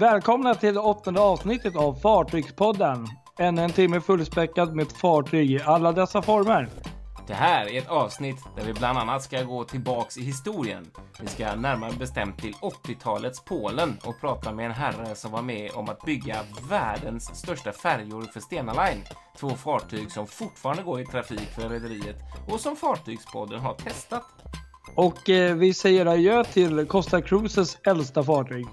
Välkomna till det åttonde avsnittet av Fartygspodden. Ännu en timme fullspäckad med fartyg i alla dessa former. Det här är ett avsnitt där vi bland annat ska gå tillbaks i historien. Vi ska närmare bestämt till 80-talets Polen och prata med en herre som var med om att bygga världens största färjor för Stena Line. Två fartyg som fortfarande går i trafik för rederiet och som Fartygspodden har testat. Och eh, vi säger adjö till Costa Cruises äldsta fartyg.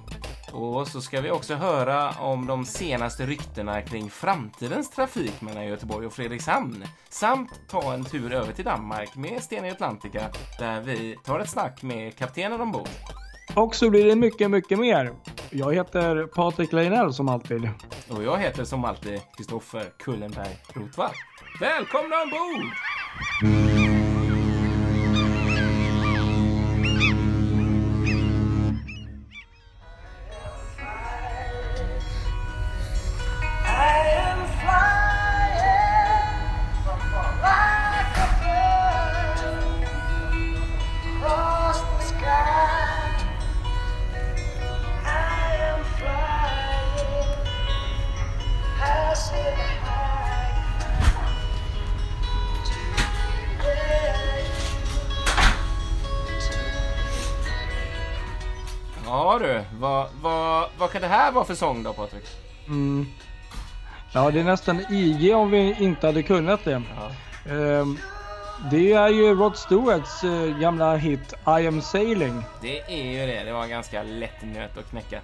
Och så ska vi också höra om de senaste ryktena kring framtidens trafik mellan Göteborg och Fredrikshamn. Samt ta en tur över till Danmark med Stena Atlantica där vi tar ett snack med kaptenen ombord. Och så blir det mycket, mycket mer. Jag heter Patrik Leinell som alltid. Och jag heter som alltid Kristoffer Kullenberg Rotvall. Välkomna ombord! Ja du, vad, vad, vad kan det här vara för sång då Patrik? Mm. Ja, det är nästan IG om vi inte hade kunnat det. Ja. Ehm, det är ju Rod Stewarts eh, gamla hit I am sailing. Det är ju det, det var en ganska lätt nöt att knäcka.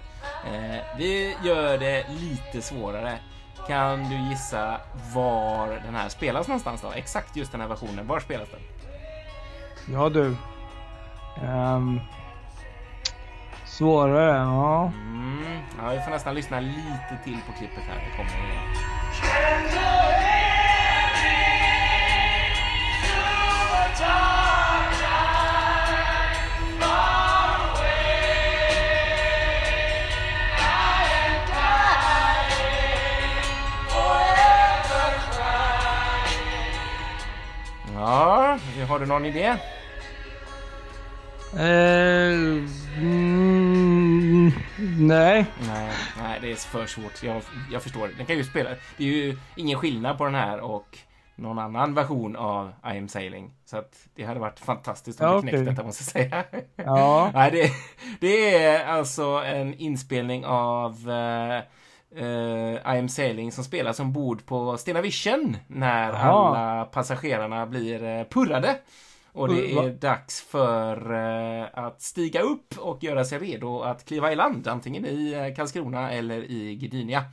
Eh, vi gör det lite svårare. Kan du gissa var den här spelas någonstans då? Exakt just den här versionen, var spelas den? Ja du. Ehm, svårare, ja. Mm, ja, vi får nästan lyssna lite till på klippet här. Det kommer igen. Ja, har du någon idé? Mm, nej. Nej, nej, det är för svårt. Jag, jag förstår det. Den kan ju spela. Det är ju ingen skillnad på den här och någon annan version av I am sailing. Så att det hade varit fantastiskt om Ja, okej. knäckt detta måste jag säga. Ja. Nej, det, det är alltså en inspelning av eh, eh, I am sailing som spelas ombord på Stena Vision när Jaha. alla passagerarna blir eh, purrade. Och det va? är dags för eh, att stiga upp och göra sig redo att kliva i land, antingen i eh, Karlskrona eller i Gdynia.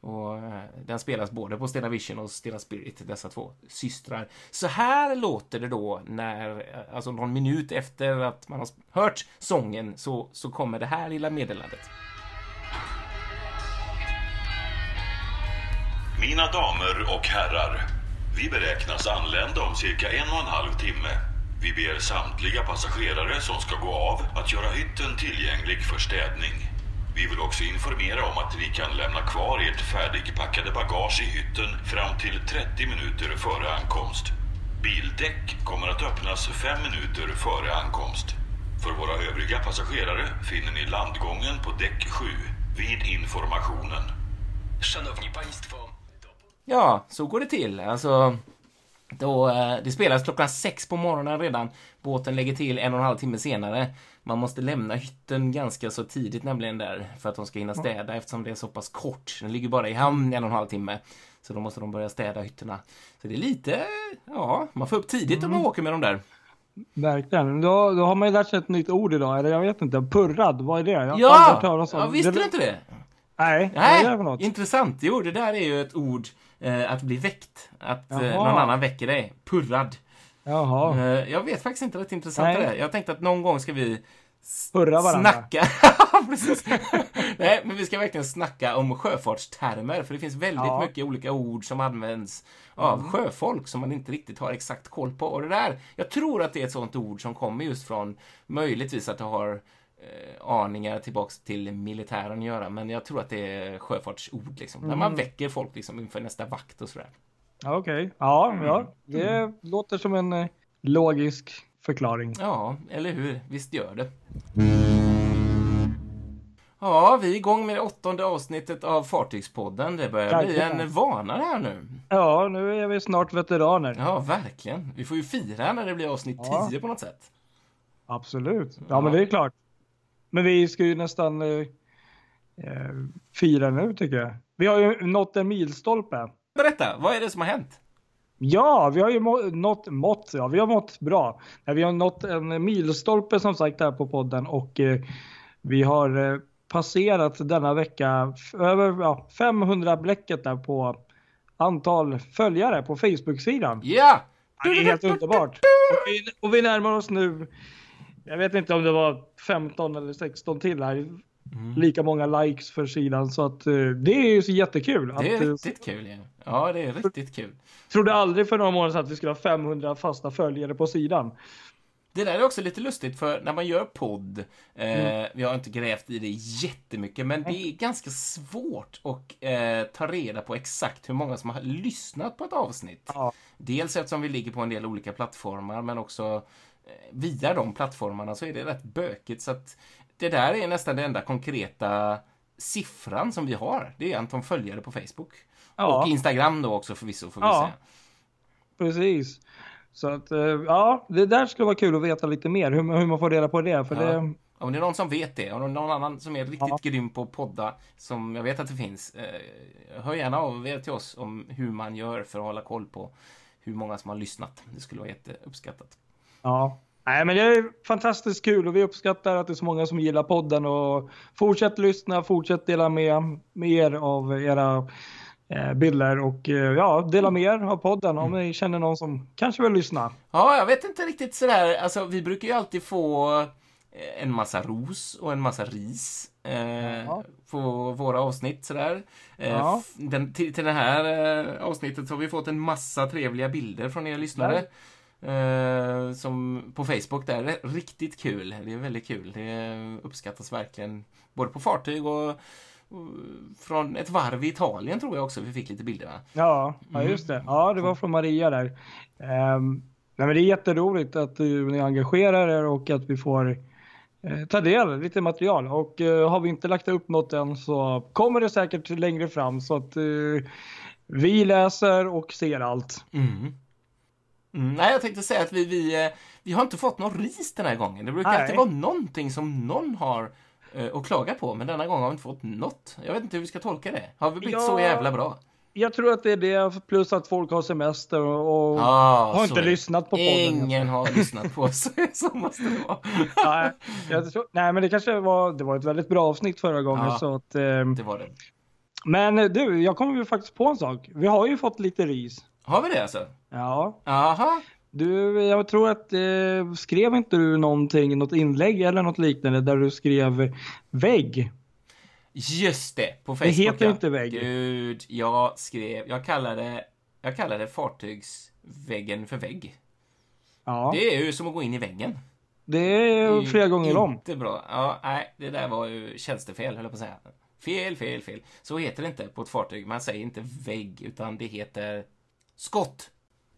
Och eh, den spelas både på Stena Vision och Stena Spirit, dessa två systrar. Så här låter det då när, alltså någon minut efter att man har hört sången så, så kommer det här lilla meddelandet. Mina damer och herrar. Vi beräknas anlända om cirka en och en halv timme. Vi ber samtliga passagerare som ska gå av att göra hytten tillgänglig för städning. Vi vill också informera om att ni kan lämna kvar ert färdigpackade bagage i hytten fram till 30 minuter före ankomst. Bildäck kommer att öppnas fem minuter före ankomst. För våra övriga passagerare finner ni landgången på däck 7 vid informationen. Ja, så går det till. Alltså, då, eh, det spelas klockan sex på morgonen redan. Båten lägger till en och en halv timme senare. Man måste lämna hytten ganska så tidigt nämligen där för att de ska hinna städa eftersom det är så pass kort. Den ligger bara i hamn en och en halv timme. Så då måste de börja städa hytterna. Så det är lite, ja, man får upp tidigt om man åker med dem där. Verkligen. Då, då har man ju lärt sig ett nytt ord idag. Eller jag vet inte. Purrad, vad är det? Jag Ja! ja visste du inte det? Nej, vad är det för något? intressant. Jo, det där är ju ett ord, eh, att bli väckt. Att eh, någon annan väcker dig. Purrad. Jaha. Eh, Jag vet faktiskt inte rätt intressant det. Jag tänkte att någon gång ska vi Purra varandra. snacka. Nej, men vi ska verkligen snacka om sjöfartstermer. För det finns väldigt Ja. mycket olika ord som används av sjöfolk som man inte riktigt har exakt koll på. Och det där, jag tror att det är ett sånt ord som kommer just från möjligtvis att det har aningar tillbaks till militären att göra. Men jag tror att det är sjöfartsord liksom. När man väcker folk liksom inför nästa vakt och sådär. Ja, Okej. Ja, Mm. ja. Det låter som en eh, logisk förklaring. Ja, eller hur? Visst gör det. Ja, vi är igång med det åttonde avsnittet av Fartygspodden. Det börjar bli en vana här nu. Ja, nu är vi snart veteraner. Ja, verkligen. Vi får ju fira när det blir avsnitt Ja. 10 på något sätt. Absolut. Ja, men det är klart. Men vi ska ju nästan eh, eh, fira nu tycker jag. Vi har ju nått en milstolpe. Berätta, vad är det som har hänt? Ja, vi har ju må- nått mått. Ja, vi har mått bra. Vi har nått en milstolpe som sagt här på podden och eh, vi har eh, passerat denna vecka över ja, 500 bläcket där på antal följare på Facebook-sidan. Ja! Ja, det är helt underbart. Och vi, och vi närmar oss nu, jag vet inte om det var 15 eller 16 till här, lika många likes för sidan. Så att eh, det är ju så jättekul. Det är att, eh, riktigt kul ju. Ja, det är riktigt kul. Trodde aldrig för några månader sedan att vi skulle ha 500 fasta följare på sidan. Det där är också lite lustigt för när man gör podd, Mm. eh, vi har inte grävt i det jättemycket, men det är ganska svårt att eh, ta reda på exakt hur många som har lyssnat på ett avsnitt. Ja. Dels eftersom vi ligger på en del olika plattformar, men också via de plattformarna så är det rätt bökigt. Så att det där är nästan den enda konkreta siffran som vi har. Det är antal följare på Facebook. Ja. Och Instagram då också förvisso, får vi Ja. säga. Precis. Så att eh, ja, det där skulle vara kul att veta lite mer hur, hur man får reda på det. För Ja. det Om det är någon som vet det, och någon annan som är riktigt Ja. grym på podda, som jag vet att det finns, eh, hör gärna av er till oss om hur man gör för att hålla koll på hur många som har lyssnat. Det skulle vara jätteuppskattat. Ja. Nej, men det är fantastiskt kul och vi uppskattar att det är så många som gillar podden och fortsätt lyssna, fortsätt dela med, med er av era eh, bilder och eh, ja, dela med er av podden om ni känner någon som kanske vill lyssna. Ja, jag vet inte riktigt sådär, alltså vi brukar ju alltid få eh, en massa ros och en massa ris eh, Ja. på våra avsnitt sådär. Eh, Ja. den, till, till det här eh, avsnittet så har vi fått en massa trevliga bilder från er lyssnare. Eh, som på Facebook där. Riktigt kul. Det är väldigt kul. Det uppskattas verkligen. Både på fartyg och, och från ett varv i Italien tror jag också vi fick lite bilder va? Ja, ja just det. Ja, det var från Maria där. Ehm, nej, men det är jätteroligt att eh, ni engagerar er och att vi får eh, ta del av lite material. Och eh, har vi inte lagt upp något än så kommer det säkert längre fram så att eh, vi läser och ser allt. Mm. Mm, nej, jag tänkte säga att vi, vi, eh, vi har inte fått någon ris den här gången. Det brukar Nej. alltid vara någonting som någon har eh, att klaga på, men denna gång har vi inte fått något. Jag vet inte hur vi ska tolka det. Har vi blivit Ja. så jävla bra? Jag tror att det är det plus att folk har semester och, Ja, har inte lyssnat på podden. Ingen har lyssnat på oss. så måste det vara. nej, jag tror, nej, men det kanske var, det var ett väldigt bra avsnitt förra gången. Ja. Så att, ehm, Det var det. men eh, du, jag kommer ju faktiskt på en sak. Vi har ju fått lite ris. Har vi det alltså? Ja, Aha. Du, jag tror att eh, skrev inte du någonting, något inlägg eller något liknande där du skrev vägg? Just det, på Facebook. heter ja. inte vägg. Gud, jag skrev, jag kallade, jag kallade fartygsväggen för vägg. Ja, det, Det är ju som att gå in i väggen. är ju flera gånger om. Inte bra. Ja, nej, det där var ju tjänstefel, höll jag på att säga. Fel, fel, fel. Så heter det inte på ett fartyg. Man säger inte vägg, utan det heter skott.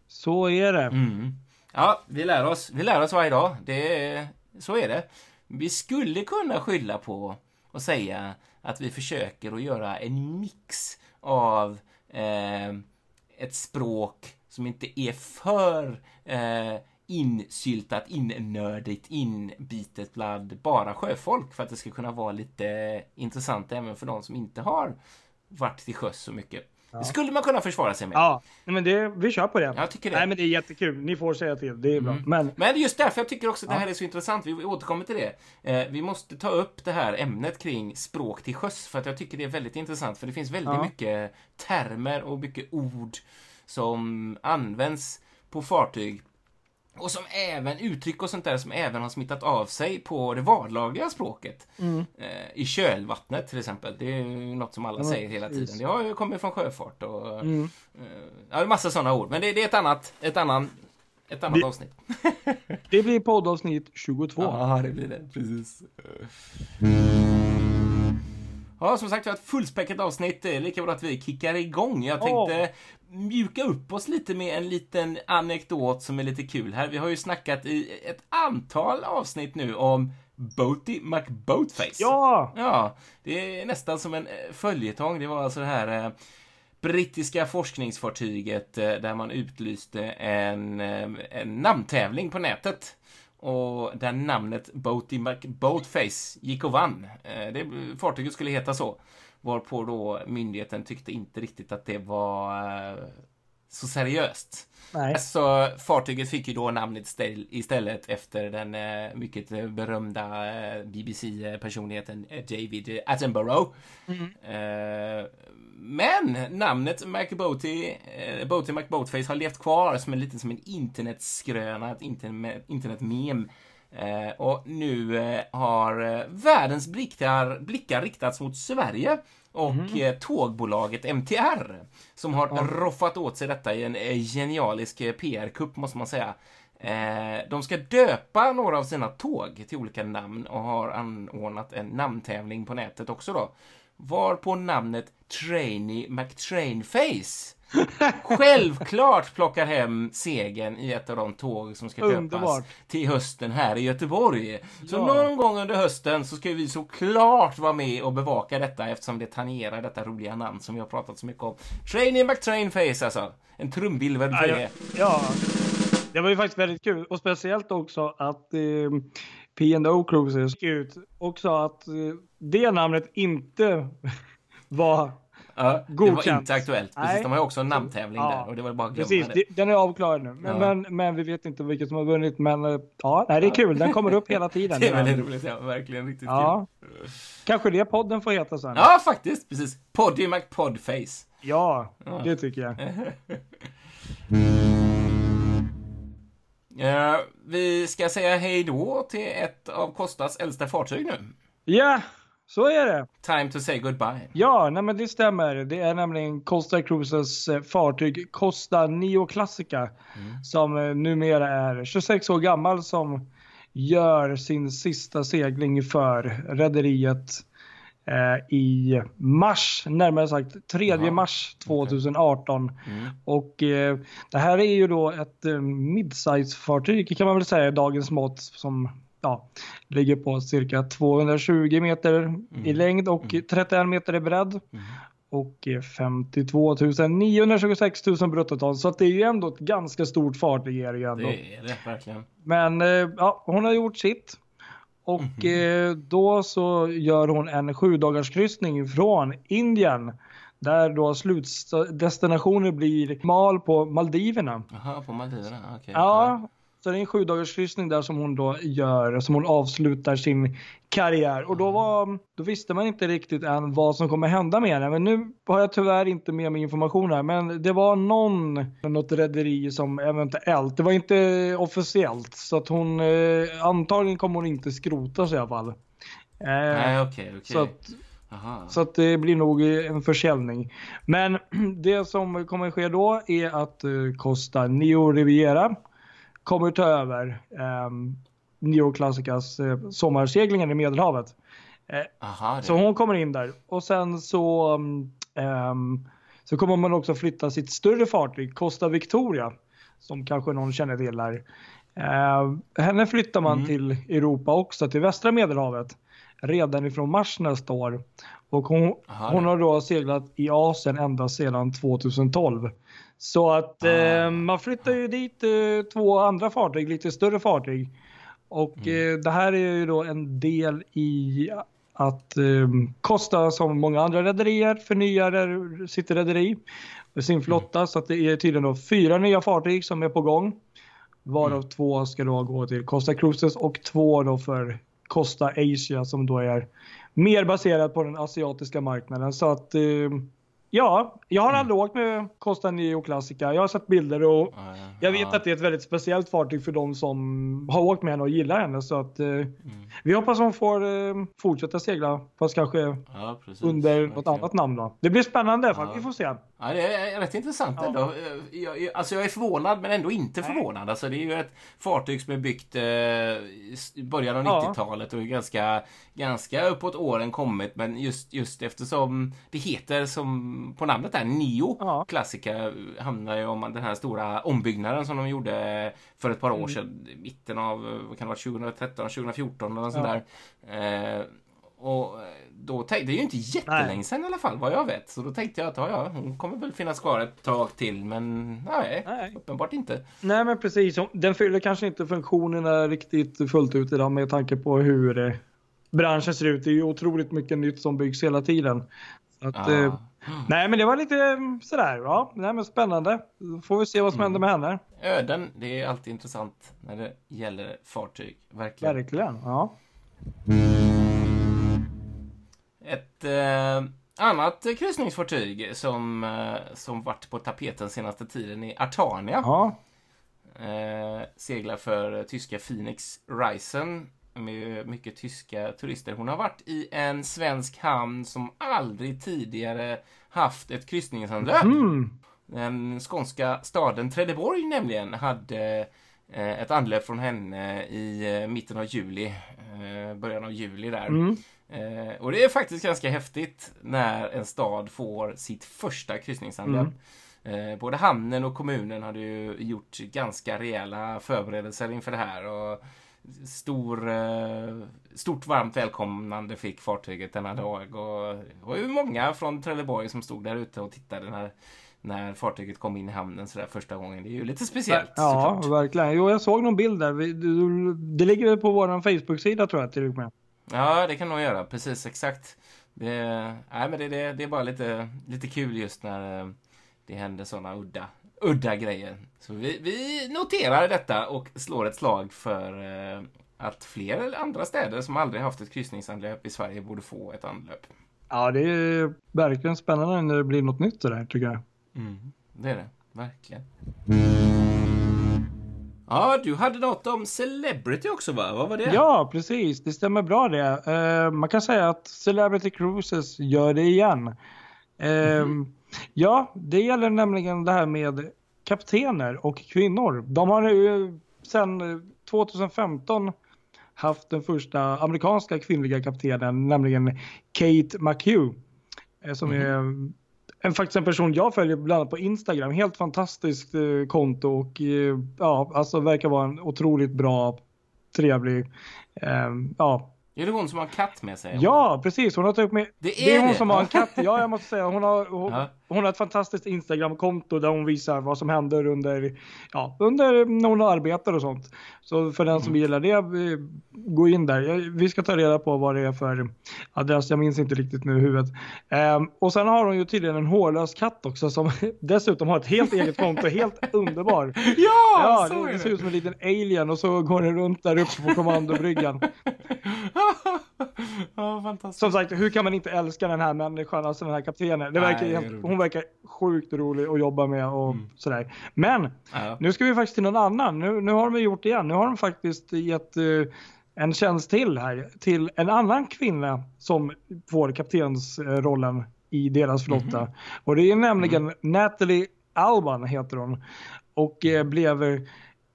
Så är det. Mm. Ja, vi lär oss. Vi lär oss varje dag. Det är, så är det. Vi skulle kunna skylla på och säga att vi försöker att göra en mix av eh, ett språk som inte är för eh, insyltat, innördigt, inbitet bland bara sjöfolk för att det ska kunna vara lite intressant även för de som inte har varit till sjöss så mycket. Det skulle man kunna försvara sig med. Ja, men det, vi kör på det. Jag tycker det. Nej, men det är jättekul. Ni får säga till. Det är bra. Men Men just därför jag tycker också att det här är så intressant. Vi återkommer till det. Eh, vi måste ta upp det här ämnet kring språk till sjöss för att jag tycker det är väldigt intressant. För det finns väldigt Ja. mycket termer och mycket ord som används på fartyg och som även uttryck och sånt där som även har smittat av sig på det vardagliga språket. Eh, I kölvattnet till exempel. Det är ju något som alla Ja, säger hela tiden. Det har ju kommit från sjöfart och Mm. eh, ja, det är massa sådana ord. Men det, det är ett annat, ett annan, ett annat Vi- avsnitt. det blir poddavsnitt 22. Ja, det blir det. Precis. Ja, som sagt, vi har ett fullspäckat avsnitt. Det är lika bra att vi kickar igång. Jag tänkte mjuka upp oss lite med en liten anekdot som är lite kul här. Vi har ju snackat i ett antal avsnitt nu om Boaty McBoatface. Ja! Ja, det är nästan som en eh, följetong. Det var alltså det här eh, brittiska forskningsfartyget eh, där man utlyste en, eh, en namntävling på nätet. Och där namnet Boaty McBoatface gick och vann. Eh, det, fartyget skulle heta så. Varpå då myndigheten tyckte inte riktigt att det var eh, så seriöst. Nej. Så fartyget fick ju då namnet ställ- istället efter den eh, mycket eh, berömda eh, BBC-personligheten eh, David Attenborough. Eh, men namnet McBoaty, eh, Boaty McBoatface har levt kvar som en liten som en internetskröna, ett internet, internetmem. Eh, och nu har världens blickar, blickar riktats mot Sverige och eh, tågbolaget MTR som har roffat åt sig detta i en eh, genialisk eh, PR-kupp måste man säga. De ska döpa några av sina tåg till olika namn och har anordnat en namntävling på nätet också då. Var på namnet Trainee McTrainface självklart plockar hem segern i ett av de tåg som ska döpas Underbart. till hösten här i Göteborg. Så Ja. någon gång under hösten så ska vi såklart vara med och bevaka detta eftersom det tangerar detta roliga namn som vi har pratat så mycket om. Trainee McTrainface alltså. En trumvirvel för det. ja, det var ju faktiskt väldigt kul och speciellt också att eh, P&O Cruises gick ut och sa att eh, det namnet inte var Ja, det var inte aktuellt. Precis, Nej. de har ju också en namntävling Ja. där och det var bara att glömma Precis, det. den är avklarad nu. Men, Ja. men, men vi vet inte vilket som har vunnit. Men eh, ja, det är kul. Den kommer upp hela tiden. Det är väldigt roligt, ja. Verkligen riktigt Ja, kul. kanske det podden får heta sen. Ja, faktiskt. Precis. Poddy McPodface. Ja, Ja. det tycker jag. Ja, vi ska säga hej då till ett av Kostas äldsta fartyg nu. Ja, så är det. Time to say goodbye. Ja, nej, men det stämmer. Det är nämligen Costa Cruises eh, fartyg Costa Neo Classica som eh, numera är 26 år gammal som gör sin sista segling för rederiet eh, i mars, närmare sagt 3 Jaha, mars 2018. Mm. Och eh, det här är ju då ett eh, midsize-fartyg kan man väl säga i dagens mått som ja, ligger på cirka 220 meter i längd och 31 meter i bredd. Och eh, 52 926 000 bruttoton. Så att det är ju ändå ett ganska stort fartyg är det ju ändå. Det är det verkligen. Men eh, ja, hon har gjort sitt. Och eh, då så gör hon en sju dagars kryssning från Indien. Där då slutdestinationen blir Mal på Maldiverna. Jaha, på Maldiverna? Okej. Ja, så det är en sju kryssning där som hon då gör, som hon avslutar sin karriär. Och då, var, då visste man inte riktigt än vad som kommer hända med henne. Men nu har jag tyvärr inte med mig information här. Men det var någon, något rederi som eventuellt, det var inte officiellt. Så att hon, eh, antagligen kommer hon inte skrotas i alla fall. Eh, Nej, okej, okej. så att Aha. så att det blir nog en försäljning. Men det som kommer ske då är att eh, Costa Neo Riviera kommer ta över um, Neo Classicas eh, sommarseglingar i Medelhavet. Eh, Aha, så hon kommer in där och sen så, ehm, så kommer man också flytta sitt större fartyg Costa Victoria som kanske någon känner till här. Eh, henne flyttar man till Europa också, till västra Medelhavet redan ifrån mars nästa år. Och hon, Aha, hon har då seglat i Asien ända sedan 2012. Så att Ah. eh, man flyttar ju dit eh, två andra fartyg, lite större fartyg. Och Mm. eh, det här är ju då en del i att eh, Costa som många andra rederier förnyar sitt rederi, sin flotta. Så att det är tydligen då fyra nya fartyg som är på gång. Varav två ska då gå till Costa Cruises och två då för Costa Asia som då är mer baserad på den asiatiska marknaden. Så att eh, ja, jag har aldrig åkt med Costa Neo Classica. Jag har sett bilder och Ja, ja. jag vet ja. att det är ett väldigt speciellt fartyg för de som har åkt med henne och gillar henne. Så att eh, vi hoppas hon får eh, fortsätta segla, fast kanske under något annat namn då. Det blir spännande, Ja. vi får se. Ja, det är rätt intressant Ja. ändå. Eh, Jag, alltså jag är förvånad men ändå inte Nej. förvånad. Alltså det är ju ett fartyg som är byggt eh, i början av Ja. 90-talet och är ganska, ganska uppåt åren kommit. Men just, just eftersom det heter som på namnet där, Neo Ja. Classica handlar ju om den här stora ombyggnaden som de gjorde för ett par Mm. år sedan. i Mitten av, vad kan det vara, 2013, 2014 eller något sånt där. Eh, och då tänkte, det är ju inte jättelänge sedan i alla fall vad jag vet. Så då tänkte jag att ja, ja, hon kommer väl finnas kvar ett tag till. Men nej, Nej. uppenbart inte. Nej men precis, den fyller kanske inte funktionerna riktigt fullt ut idag med tanke på hur eh, branschen ser ut. Det är ju otroligt mycket nytt som byggs hela tiden. Att, Ja. eh, nej men det var lite eh, sådär, ja, nej, men spännande. Då får vi se vad som händer med henne. Öden, det är alltid intressant när det gäller fartyg. Verkligen. Verkligen, ja. Ett eh, annat kryssningsfartyg som, eh, som varit på tapeten senaste tiden är Artania. Ja, Eh, seglar för tyska Phoenix Risen med mycket tyska turister. Hon har varit i en svensk hamn som aldrig tidigare haft ett kryssningsanlöp. mm. Den skånska staden Trelleborg nämligen hade eh, ett anlöp från henne i eh, mitten av juli, eh, början av juli där. Mm. Eh, och det är faktiskt ganska häftigt när en stad får sitt första kryssningsanlöp. Eh, både hamnen och kommunen hade ju gjort ganska rejäla förberedelser inför det här. Och stor, eh, stort varmt välkomnande fick fartyget denna dag. Och det var ju många från Trelleborg som stod där ute och tittade när, när fartyget kom in i hamnen sådär första gången. Det är ju lite speciellt ja såklart. verkligen. Jo, jag såg någon bild där. Det ligger på vår Facebook-sida tror jag till och med. Ja, det kan nog göra. Precis, exakt. Det, nej, men det, det, det är bara lite, lite kul just när eh, det händer sådana udda, udda grejer. Så vi, vi noterar detta och slår ett slag för eh, att fler andra städer som aldrig haft ett kryssningsanlöp i Sverige borde få ett anlöp. Ja, det är verkligen spännande när det blir något nytt sådär tycker jag. Mm, det är det, verkligen. Ja, du hade något om Celebrity också va? Vad var det? Ja, precis. Det stämmer bra det. Eh, man kan säga att Celebrity Cruises gör det igen. Eh, Ja, det gäller nämligen det här med kaptener och kvinnor. De har nu sedan 2015 haft den första amerikanska kvinnliga kaptenen, nämligen Kate McHugh. eh, Som är en, faktiskt en person jag följer bland annat på Instagram. Helt fantastiskt eh, konto och eh, ja, alltså verkar vara en otroligt bra, trevlig, eh, ja. Är det hon som har en katt med sig? Ja, precis. Hon har tagit med. Det Det är är hon det? som har en katt. Ja, jag måste säga. Hon har, hon, Ja. Hon har ett fantastiskt Instagram-konto där hon visar vad som händer under, ja, under när hon arbetar och sånt. Så för den som Mm. gillar det, eh, gå in där. Vi ska ta reda på vad det är för adress. Jag minns inte riktigt nu i huvudet. Ehm, och sen har hon ju tydligen en hårlös katt också som dessutom har ett helt eget konto. Helt underbar. Ja, Ja, så det, det ser ut som en liten alien och så går den runt där uppe på kommandobryggan. ja, fantastiskt. Som sagt, hur kan man inte älska den här människan, alltså den här kaptenen? Det Nej, verkar det är helt, hon verkar sjukt rolig att jobba med och sådär. Men Ja. nu ska vi faktiskt till någon annan. Nu, nu har de gjort det igen. Nu har de faktiskt gett eh, en tjänst till här till en annan kvinna som får kaptensrollen i deras flotta. Och det är nämligen Natalie Alban heter hon. Och eh, blev eh,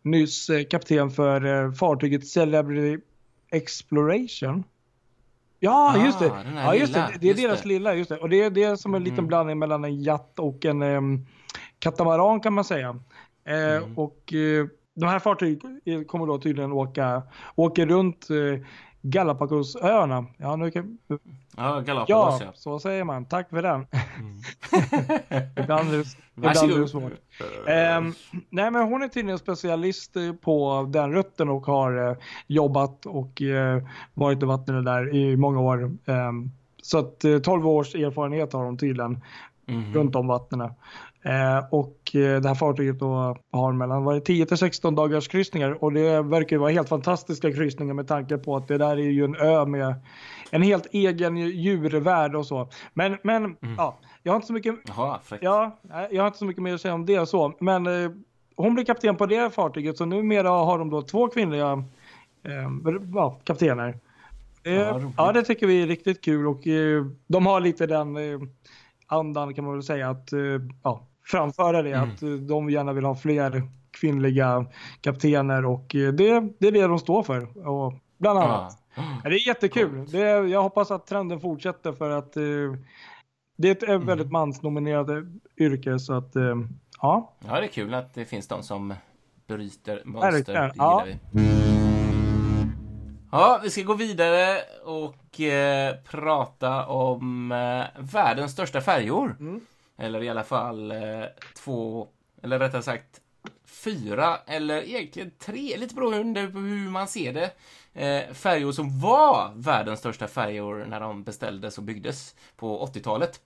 nyss eh, kapten för eh, fartyget Celebrity Exploration. Ja, Ah, just det. Ja, just lilla, det. Det är just deras det. lilla, just det. Och det är det som är en liten Mm. blandning mellan en jatt och en um, katamaran kan man säga. Eh, Mm. Och eh, de här fartygen kommer då tydligen åka, åker runt eh, Galapagosöarna. Ja, nu kan, Ja, Galapagos ja, ja. så säger man. Tack för den. ibland är det, ibland är det svårt. Ehm, nej men hon är tydligen specialist eh, på den rutten och har eh, jobbat och eh, varit i vattnet där i många år. Ehm, så att eh, 12 års erfarenhet har hon tydligen Mhm. runt om vattnen. Eh, och det här fartyget då har mellan vad är det, 10 till 16 dagars kryssningar och det verkar ju vara helt fantastiska kryssningar med tanke på att det där är ju en ö med en helt egen djurvärld och så. Men, men ja, jag har inte så mycket Jaha. Ja, jag har inte så mycket mer att säga om det så. Men eh, hon blir kapten på det fartyget så numera har de då två kvinnliga eh, ja, kaptener. Eh, Ja, ja, det tycker vi är riktigt kul och eh, de har lite den eh, andan kan man väl säga att eh, ja, framföra det, att eh, de gärna vill ha fler kvinnliga kaptener och eh, det, det är det de står för. Och bland annat. Ja, det är jättekul. Det jag hoppas att trenden fortsätter för att eh, det är ett Mm. väldigt mansnominerat yrke så att eh, ja. Ja, det är kul att det finns de som bryter mönster. Det ja. vi. Ja, vi ska gå vidare och eh, prata om eh, världens största färjor. Mm. Eller i alla fall eh, två, eller rättare sagt fyra, eller egentligen tre, lite beroende på hur man ser det. Eh, färjor som var världens största färjor när de beställdes och byggdes på 80-talet.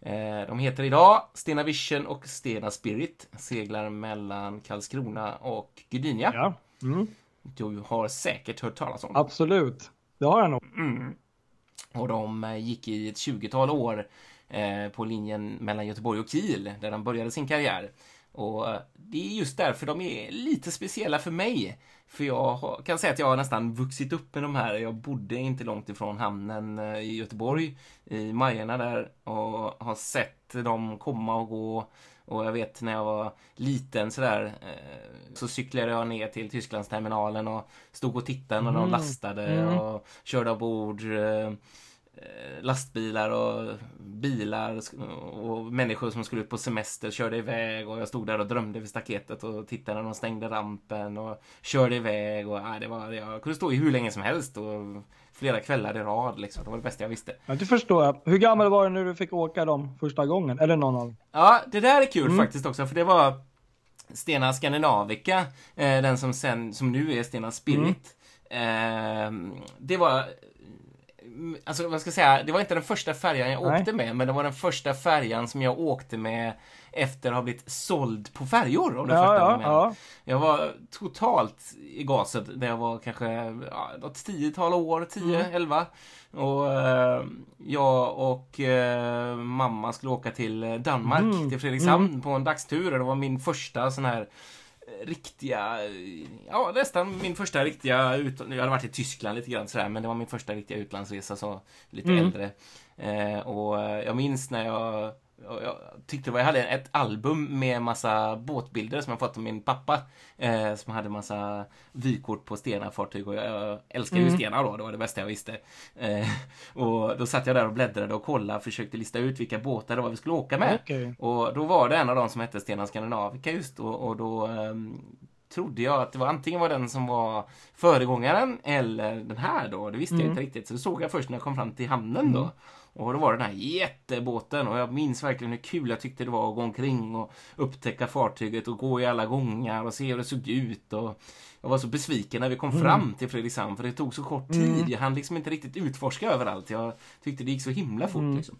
Eh, de heter idag Stena Vision och Stena Spirit. Seglar mellan Karlskrona och Gdynia. ja. Mm. Du har säkert hört talas om. Absolut. Det har jag nog. Och de eh, gick i ett 20-tal år på linjen mellan Göteborg och Kiel, där de började sin karriär. Och eh, det är just därför de är lite speciella för mig. För jag kan säga att jag har nästan vuxit upp med de här. Jag bodde inte långt ifrån hamnen eh, i Göteborg, i Majerna där, och har sett dem komma och gå. Och jag vet när jag var liten sådär, eh, så cyklade jag ner till Tysklandsterminalen och stod och tittade när de lastade och körde ombord eh, eh, lastbilar och bilar och människor som skulle ut på semester körde iväg och jag stod där och drömde vid staketet och tittade när de stängde rampen och körde iväg och nej, det var, jag kunde stå i hur länge som helst och flera kvällar i rad liksom. Det var det bästa jag visste. Ja, det förstår jag. Hur gammal var du när du fick åka dem första gången? Eller någon av? Ja, det där är kul Mm. faktiskt också, för det var Stena Scandinavica, eh, den som sen, som nu är Stena Spirit. Eh, det var, mm, alltså vad ska jag säga, det var inte den första färjan jag Nej. åkte med, men det var den första färjan som jag åkte med efter att ha blivit såld på färjor, om du Ja, fattar ja, ja. Jag var totalt i gaset när jag var kanske ja, något tiotal år, 10, Mm. 11. Och eh, jag och eh, mamma skulle åka till Danmark, Mm. till Fredrikshamn på en dagstur. Och det var min första sån här riktiga, eh, ja nästan min första riktiga, ut, jag hade varit i Tyskland lite grann sådär, men det var min första riktiga utlandsresa, så lite Mm. äldre. Eh, och eh, jag minns när jag jag tyckte var, jag hade ett album med massa båtbilder som jag fått av min pappa. Eh, som hade massa vykort på Stena-fartyg och jag, jag älskar ju Stena då, det var det bästa jag visste. Eh, och då satt jag där och bläddrade och kollade, försökte lista ut vilka båtar det var vi skulle åka med. Okej. Och då var det en av dem som hette Stena Scandinavica just och, och då ehm, trodde jag att det var antingen var den som var föregångaren eller den här då. Det visste jag inte riktigt. Så det såg jag först när jag kom fram till hamnen då. Och då var det den här jättebåten och jag minns verkligen hur kul jag tyckte det var att gå omkring och upptäcka fartyget och gå i alla gångar och se hur det såg ut. Och jag var så besviken när vi kom fram till Fredrikshamn för det tog så kort tid. Jag hann liksom inte riktigt utforska överallt. Jag tyckte det gick så himla fort liksom.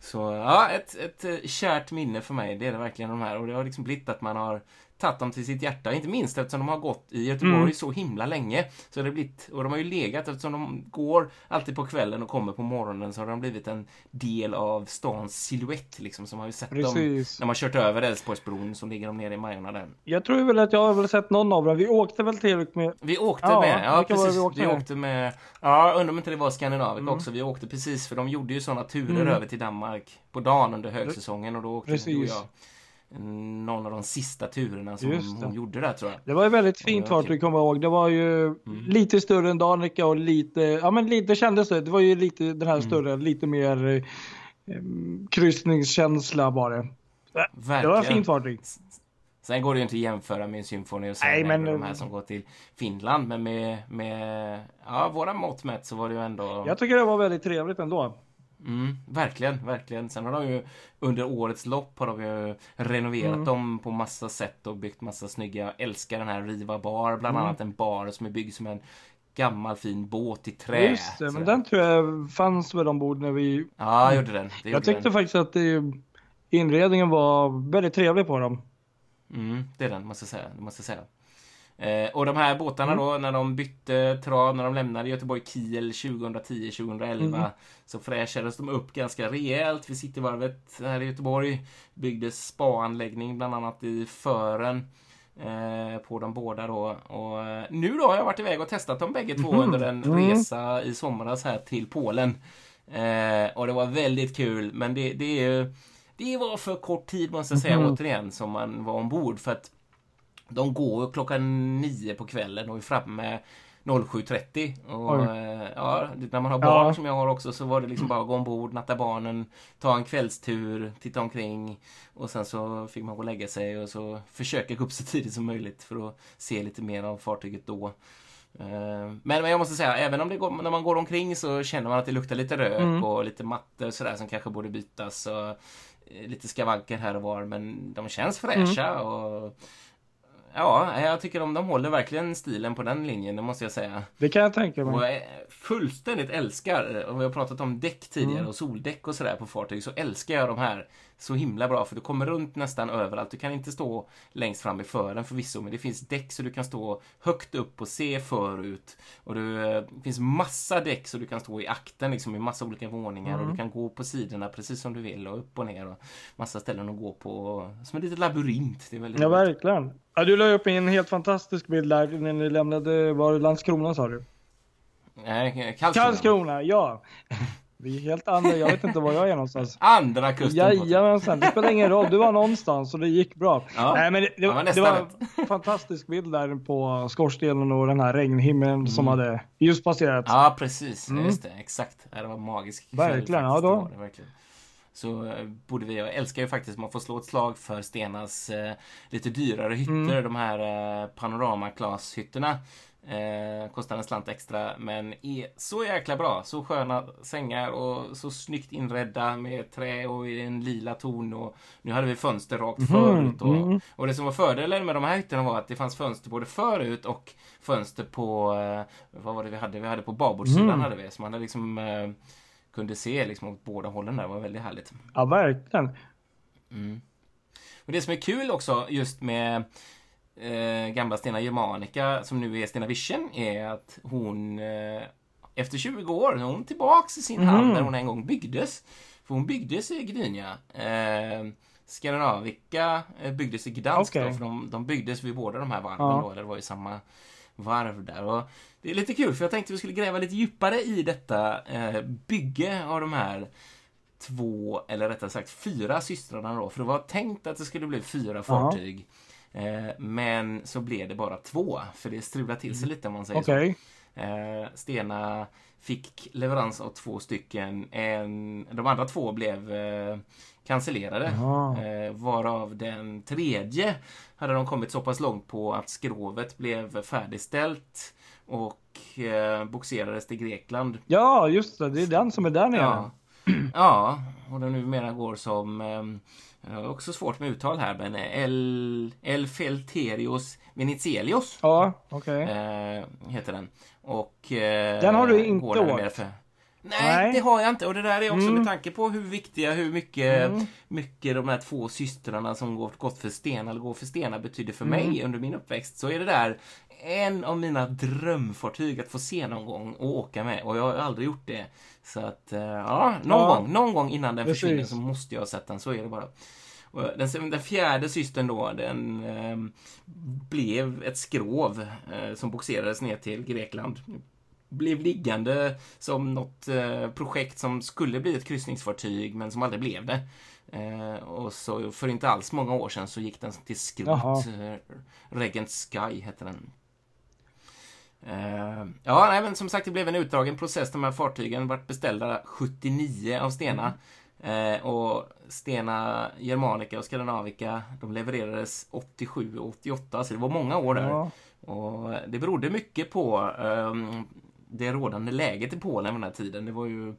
Så ja, ett, ett eh, kärt minne för mig, det är det verkligen de här. Och det har liksom blivit att man har tagit dem till sitt hjärta. Inte minst eftersom de har gått i Göteborg Mm. så himla länge. Så det har blivit, och de har ju legat eftersom de går alltid på kvällen och kommer på morgonen så har de blivit en del av stans silhuett liksom. Som har ju sett dem Precis. när man kört över Älvsborgsbron så ligger de nere i Majorna där. Jag tror väl att jag har väl sett någon av dem. Vi åkte väl till med... Vi åkte Ja, med, ja precis. vi Vi åkte med? med, ja undrar om inte det var Skandinavica Mm. också. Vi åkte precis för de gjorde ju sådana turer över till Danmark på dagen under högsäsongen och då åkte du och jag någon av de sista turerna som det. hon gjorde där tror jag. Det var ju väldigt fint fartyg kommer jag ihåg. Det var ju Mm. lite större än Danica och lite, ja men lite kändes det. Det var ju lite den Mm. här större, lite mer eh, kryssningskänsla var det. Det Verkligen. var ett fint fartyg. Sen går det ju inte att jämföra med Symphony och Nej, Sunwave men- de här som går till Finland. Men med, med ja, våra mått mätt så var det ju ändå... Jag tycker det var väldigt trevligt ändå. Mm, verkligen, verkligen. Sen har de ju under årets lopp har de ju renoverat Mm. dem på massa sätt och byggt massa snygga. Jag älskar den här Riva Bar, bland Mm. annat en bar som är byggd som en gammal fin båt i trä. Just det, men den tror jag fanns väl ombord när vi... Ja, gjorde den. Det Jag gjorde tyckte den. faktiskt att det, inredningen var väldigt trevlig på dem. Mm, det är den, måste jag säga. Måste jag säga. Eh, och de här båtarna Mm. då, när de bytte trav, när de lämnade Göteborg Kiel 2010-2011 Mm. så fräschades de upp ganska rejält vid Cityvarvet här i Göteborg. Byggdes spaanläggning bland annat i Fören eh, på de båda då. Och eh, nu då har jag varit iväg och testat dem bägge två Mhm. under en Mm. resa i somras här till Polen. Eh, och det var väldigt kul, men det, det, det var för kort tid måste jag säga Mhm. återigen som man var ombord. För att de går klockan nio på kvällen och är framme 07.30. Och Oj. eh, ja, när man har barn Ja. som jag har också så var det liksom bara att gå ombord, natta barnen, ta en kvällstur, titta omkring och sen så fick man gå och lägga sig och så försöka gå upp så tidigt som möjligt för att se lite mer av fartyget då. Eh, Men, men jag måste säga, även om det går, när man går omkring så känner man att det luktar lite rök Mm. och lite mattor och sådär som kanske borde bytas och eh, lite skavanker här och var men de känns fräscha och Ja, jag tycker de, de håller verkligen stilen på den linjen, det måste jag säga. Det kan jag tänka Och mig. jag fullständigt älskar, och vi har pratat om däck tidigare Mm. och soldäck och sådär på fartyg, så älskar jag de här så himla bra för du kommer runt nästan överallt. Du kan inte stå längst fram i fören förvisso, men det finns däck så du kan stå högt upp och se förut. Och du, eh, det finns massa däck så du kan stå i akten liksom i massa olika våningar och du kan gå på sidorna precis som du vill och upp och ner och massa ställen att gå på. Som en liten labyrint. Det är väldigt Ja, roligt. verkligen. Ja, du la upp en helt fantastisk bild där när ni lämnade, var det Landskrona sa du? Nej, Karlskrona. Karlskrona, ja. Vi är helt andra, jag vet inte var jag är någonstans. Andra kusten. Jajamensan, det spelar ingen roll. Du var någonstans och det gick bra. Ja, Nej, men det, det, var det var en fantastisk bild där på skorstenen och den här regnhimlen som hade just passerat. Mm. Ja, precis. Mm. Just det, exakt. Det var magisk Verkligen, ja, då. Det verkligen. Så eh, borde vi, jag älskar ju faktiskt man får slå ett slag för Stenas eh, lite dyrare hytter, Mm. de här eh, panoramaglashytterna. Eh, kostar en slant extra men är så jäkla bra. Så sköna sängar och så snyggt inredda med trä och i en lila ton och nu hade vi fönster rakt förut. Och, mm. och det som var fördelen med de här hytterna var att det fanns fönster både förut och fönster på, eh, vad var det vi hade? Vi hade på babordssidan Mm. hade vi. Så man hade liksom eh, kunde se liksom åt båda hållen där. Det var väldigt härligt. Ja, verkligen. Mm. Och det som är kul också just med eh, gamla Stena Germanica som nu är Stena Vision är att hon eh, efter 20 år hon tillbaks i sin Mhm. hamn där hon en gång byggdes. För hon byggdes i Gdynia. Eh, Skandinavica eh, byggdes i Gdansk Okej. då, för de, de byggdes vid båda de här varven Ja. då, eller det var ju samma varv där. Och det är lite kul för jag tänkte vi skulle gräva lite djupare i detta eh, bygge av de här två, eller rättare sagt fyra systrarna då. För det var tänkt att det skulle bli fyra fartyg. Eh, men så blev det bara två, för det strulade till sig lite om man säger Okej. så. Eh, Stena fick leverans av två stycken. En, de andra två blev eh, cancellerade. Eh, varav den tredje hade de kommit så pass långt på att skrovet blev färdigställt och eh, boxerades till Grekland Ja, just det. Det är den som är där nere. Ja. ja, och den numera går som, eh, jag har också svårt med uttal här, men El, Elfelterios Venizelios Ja, okej. eh, heter den. Och eh, Den har du inte åkt? För... Nej, Nej. det har jag inte. Och det där är också Mm. med tanke på hur viktiga, hur mycket, Mm. mycket de här två systrarna som går, gått för Stena eller går för Stena betyder för Mm. mig under min uppväxt. Så är det där en av mina drömfartyg att få se någon gång och åka med. Och jag har aldrig gjort det. Så att, eh, ja, någon Ja. gång, någon gång innan den Precis. försvinner så måste jag ha sett den. Så är det bara. Den, den fjärde systern då, den eh, blev ett skrov eh, som boxerades ner till Grekland. Blev liggande som något eh, projekt som skulle bli ett kryssningsfartyg men som aldrig blev det. Eh, och så för inte alls många år sedan så gick den till skrot. Eh, Regent Sky hette den. Eh, ja, nej, men som sagt, det blev en utdragen process. De här fartygen vart beställda 79 av Stena. Eh, och Stena Germanica och Skandinavica, de levererades 87 och 88, så det var många år där. Ja. Och det berodde mycket på ehm, det rådande läget i Polen vid den här tiden. Det var ju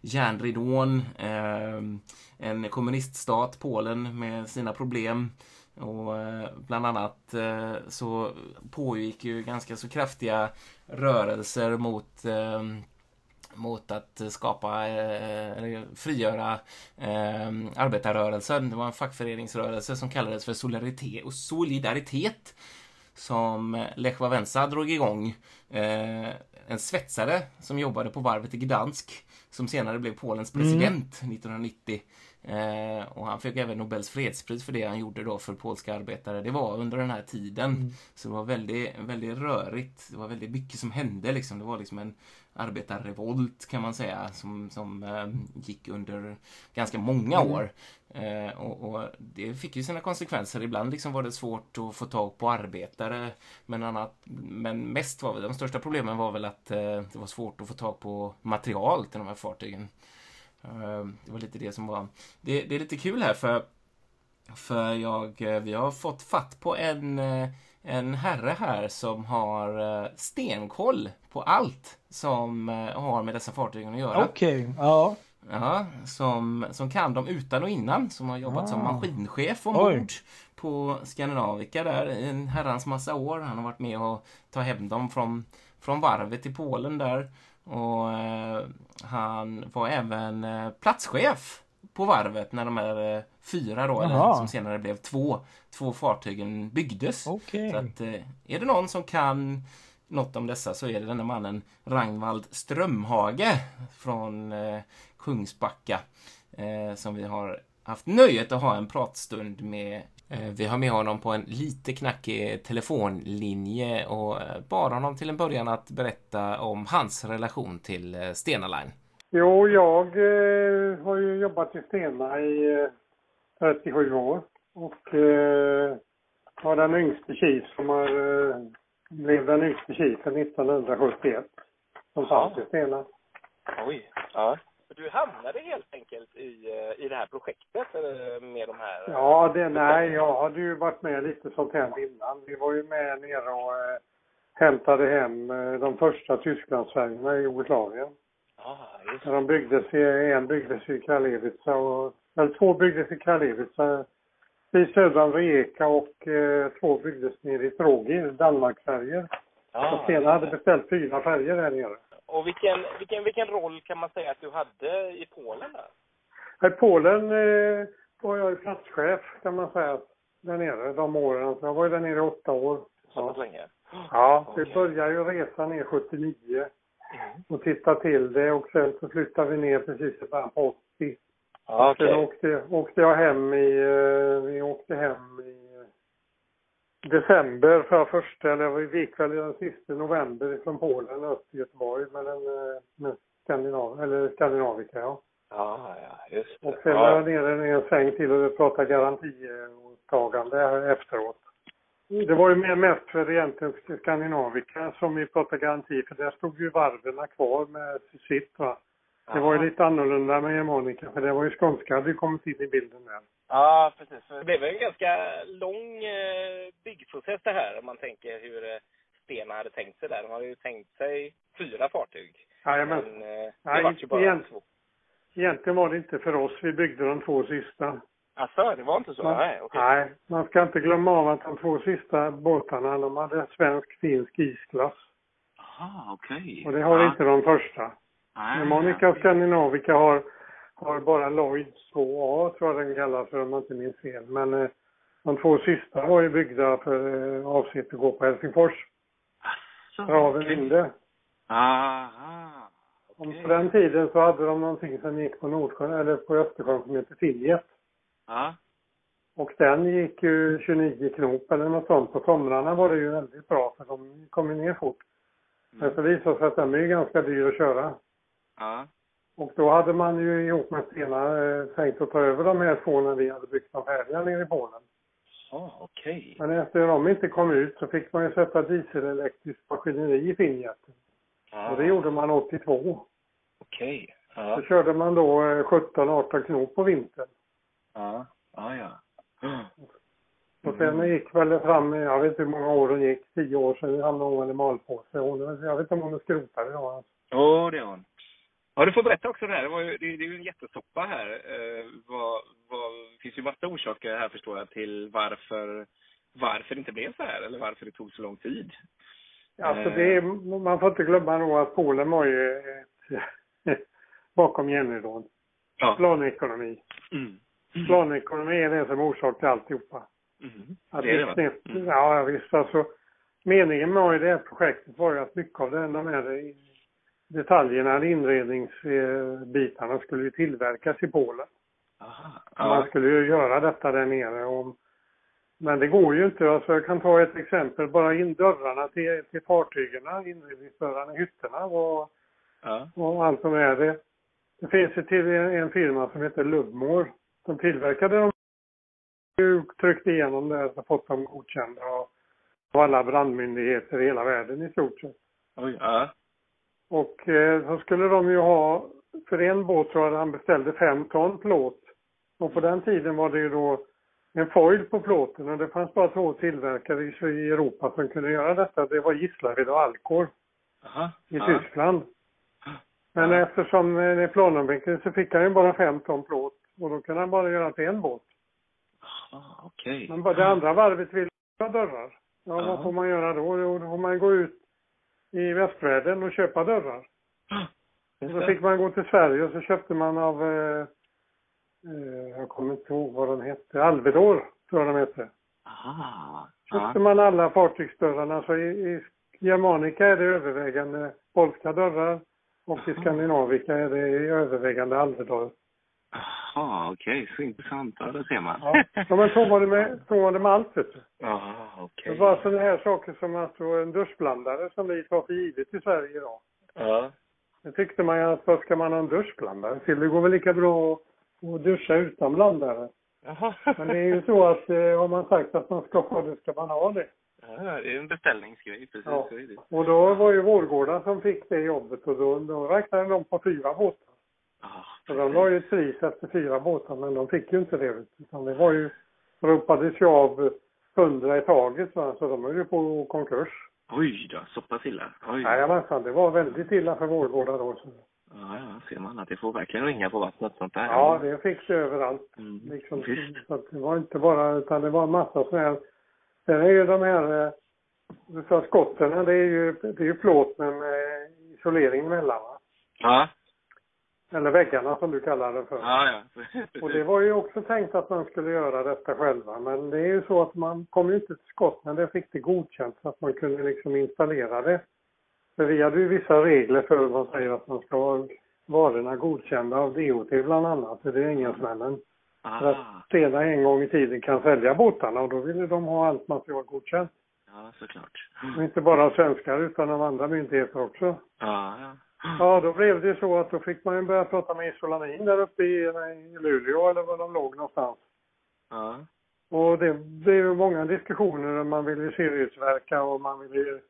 järnridån, ehm, en kommuniststat, Polen, med sina problem. Och eh, bland annat eh, så pågick ju ganska så kraftiga rörelser mot ehm, mot att skapa, eh, frigöra eh, arbetarrörelsen. Det var en fackföreningsrörelse som kallades för solidaritet, och solidaritet som Lech Wałęsa drog igång. Eh, en svetsare som jobbade på varvet i Gdansk som senare blev Polens president 1990. Eh, och han fick även Nobels fredspris för det han gjorde då för polska arbetare. Det var under den här tiden. Mm. Så det var väldigt, väldigt rörigt. Det var väldigt mycket som hände liksom. Det var liksom en arbetarrevolt kan man säga som, som eh, gick under ganska många Mm. år. Eh, och, och det fick ju sina konsekvenser. Ibland liksom var det svårt att få tag på arbetare. Men, annat, men mest var väl, de största problemen var väl att eh, det var svårt att få tag på material till de här fartygen. Eh, det var lite det som var... Det, det är lite kul här för, för jag, eh, vi har fått fatt på en, eh, en herre här som har eh, stenkoll på allt som har med dessa fartygen att göra. Okej, ja. Ja, som, som kan dem utan och innan. Som har jobbat som Ah. maskinchef Oj. ombord på Skandinavica där i en herrans massa år. Han har varit med och ta hem dem från, från varvet i Polen där. Och eh, han var även eh, platschef på varvet när de här eh, fyra då, eller som senare blev två, två fartygen byggdes. Okej. Så att, eh, är det någon som kan något om dessa så är det denna mannen Ragnvald Strömhage från eh, Kungsbacka eh, som vi har haft nöjet att ha en pratstund med. Eh, vi har med honom på en lite knackig telefonlinje och eh, bad honom till en början att berätta om hans relation till eh, Stena Line. Jo, jag har ju jobbat i Stena i eh, 37 år och var den yngste chief som har, blev den yngste chiefen 1971 som fanns i Stena. Oj. Ja. Du hamnade helt enkelt i, eh, i det här projektet eller med de här... Ja, det, nej, jag hade ju varit med lite sånt här innan. Vi var ju med nere och eh, hämtade hem eh, de första Tysklandsfärjorna i Jugoslavien. Ja, just de byggdes i, en byggdes i Kraljevica och, eller två byggdes i Kraljevica vid södra om Rijeka och eh, två byggdes nere i Trogir, Danmarksfärjor. ja, och Stena hade beställt fyra färjor där nere. Och vilken, vilken, vilken roll kan man säga att du hade i Polen där? I Polen eh, var jag platschef kan man säga, där nere de åren. Så jag var ju där nere i åtta år. Så Ja. länge? Ja, vi Okej. började ju resa ner 79 Mm. och titta till det och sen så flyttade vi ner precis i början på 80. Ja, Sen okej. åkte, åkte jag hem i, eh, vi åkte hem i december för första, eller vi gick väl den sista november från Polen upp till Göteborg med, en, eh, med Skandinav, eller Skandinavica ja. Ja, ja, just det. Och sen var ja. jag nere i en sväng till och pratade garantiåtagande efteråt. Det var ju mest för egentligen Skandinavica som vi pratade garanti för där stod ju varven kvar med sitt va. Det var ju lite annorlunda med Germanica för det var ju skånska hade ju kommit in i bilden där. Ja, precis. Det blev en ganska lång eh, byggprocess det här om man tänker hur eh, Stena hade tänkt sig där. De hade ju tänkt sig fyra fartyg. Jajamän. Men eh, det Nej, var ju bara igen. två. Egentligen var det inte för oss. Vi byggde de två sista. Alltså, det var inte så? Man, Nej, okej. nej, man ska inte glömma av att de två sista båtarna, de hade svensk-finsk isklass. Aha, okej. Och det har inte de första. Nej, Germanica och Skandinavica har, har bara Lloyds 2A, tror jag den kallas för om man inte minns fel. Men eh, de två sista var ju byggda för eh, avsett att gå på Helsingfors. Alltså, Raven okej. Linde. Aha. Om okej. På den tiden så hade de någonting som gick på Nordsjön, eller på Östersjön som heter Finjet. Ja. Och den gick ju 29 knop eller något sånt. På somrarna var det ju väldigt bra för de kom ju ner fort. Men så visade det sig att den är ju ganska dyr att köra. Ja. Och då hade man ju ihop med Stena eh, tänkt att ta över de här två när vi hade byggt dem färdiga nere i Polen. Ja, okej. Men efter de inte kom ut så fick man ju sätta dieselelektriskt maskineri i Finnjätten. Ja. Och det gjorde man 82. Okej. Så Ja. körde man då eh, 17-18 knop på vintern. Ja. Ja, ja. Och sen gick väl fram, jag vet inte hur många år hon gick, 10 år sedan hamnade hon i malpåse. Hon, jag vet inte om hon är skrotad idag. Jo, det har hon. Ja, du får berätta också det här. Det, var ju, det, det är ju en jättesoppa här. Eh, vad, vad, det finns ju massa orsaker här förstår jag till varför, varför det inte blev så här eller varför det tog så lång tid. Alltså Eh. det man får inte glömma då att Polen var ju ett, bakom järnridån. Ja. Planekonomi. Mm. Planekonomi är det som orsakar alltihopa. Mm. Att Det är det, snett, Mm. Ja, visst. Alltså, meningen med det här projektet var ju att mycket av den, de här detaljerna, inredningsbitarna, skulle ju tillverkas i Polen. Aha. Man skulle ju göra detta där nere. Och, men det går ju inte. Alltså jag kan ta ett exempel. Bara in dörrarna till, till fartygen, inredningsdörrarna i hytterna och, Ja. och allt som är det. Det finns ju till en, en firma som heter Ludmore. De tillverkade dem. ju tryckt igenom det och fått dem godkända av alla brandmyndigheter i hela världen i stort sett. Oj. Ja. Och eh, så skulle de ju ha, för en båt tror jag han beställde fem ton plåt. Och på den tiden var det ju då en foil på plåten och det fanns bara två tillverkare i, Europa som kunde göra detta. Det var Gislaved och Alcor Aha. i ja. Tyskland. Men Ja. eftersom eh, det är planavveckling så fick han ju bara fem ton plåt och då kunde han bara göra till en båt. Ah, Okej. Men bara det andra varvet ville ha dörrar. Ja, Ja. vad får man göra då? Jo, då får man gå ut i västvärlden och köpa dörrar. Och Just så fick man gå till Sverige och så köpte man av, eh, eh, jag kommer inte ihåg vad de hette, Alvedor tror jag de hette. Aha. Köpte man alla fartygsdörrarna så i, i Germanica är det övervägande polska dörrar och i. Skandinavika är det övervägande Alvedor. Jaha, okej. Så intressant. Ja, det ser man. Ja. ja, men så var det med, så var det med allt vet du. Ja, okej. Det var sådana här saker som alltså en duschblandare som vi tar för givet i Sverige idag. Ja. Det tyckte man ju att vad ska man ha en duschblandare till? Det går väl lika bra att, att duscha utan blandare. Jaha. Men det är ju så att eh, har man sagt att man ska ha det ska man ha det. Ja, det är en beställningsgrej. Precis. Ja. Och då var ju Vårgårda som fick det jobbet och då, då räknade de på fyra båtar. Ja, Så de la ju ett pris efter fyra båtar men de fick ju inte det. Utan det var ju, ropades ju av hundra i taget va? så de höll ju på konkurs. Oj då, så pass illa. Jajamensan, det var väldigt illa för Vårgårda då. Så. Ja, ja, ser man att det får verkligen ringa på vattnet sånt där. Ja, det fick det överallt. Mm. Liksom, Visst. så det var inte bara, utan det var en massa sådana här. Sen är ju de här, eh, du sa skotterna, det är ju, det är ju plåt med, med isolering mellan va? Ja. Eller väggarna som du kallar det för. Ja, ja. Och det var ju också tänkt att man skulle göra detta själva. Men det är ju så att man kom ju inte till skott när det fick det godkänt så att man kunde liksom installera det. För vi hade ju vissa regler för vad säger att man ska ha varorna godkända av DOT bland annat. Det är engelsmännen. För att Stena en gång i tiden kan sälja båtarna och då ville de ha allt material godkänt. ja, såklart. Och inte bara svenskar utan av andra myndigheter också. Ja, ja. Ja, då blev det så att då fick man ju börja prata med Isolamin där uppe i, i Luleå eller var de låg någonstans. Ja. Och det blev ju många diskussioner. Man ville ju serietverka och man ville ju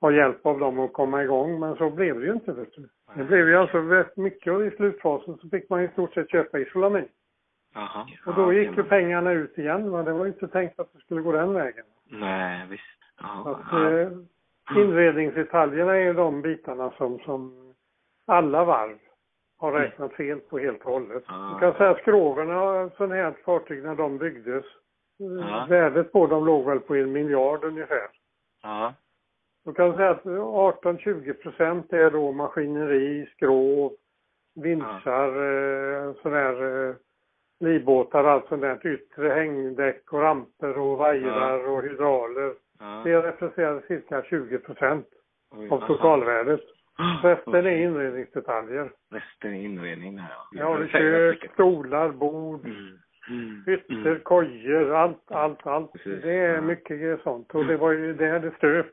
ha hjälp av dem att komma igång. Men så blev det ju inte. Vet du. Det blev ju alltså rätt mycket och i slutfasen så fick man i stort sett köpa isolamin. Jaha. Och då gick ju pengarna ut igen. Men det var ju inte tänkt att det skulle gå den vägen. Nej, visst. Ja. att, eh, inredningsdetaljerna är ju de bitarna som, som alla varv har räknat fel på helt och hållet. Ah. Du kan säga att skroven sådana här fartyg när de byggdes, eh, Ja. värdet på dem låg väl på en miljard ungefär. Ja. Du kan säga att 18-20 procent är då maskineri, skrov, vinschar, eh, sådär eh, livbåtar, allt sånt där, yttre hängdäck och ramper och vajrar och hydrauler. Ja. Det representerar cirka 20 procent av totalvärdet. Resten är inredningsdetaljer. Resten är inredning där, ja. Ja, Det kök, stolar, bord, Mm. Mm. hytter, Mm. kojor, allt, allt, allt. Precis, Det är ja. mycket sånt. Och det var ju där det stöp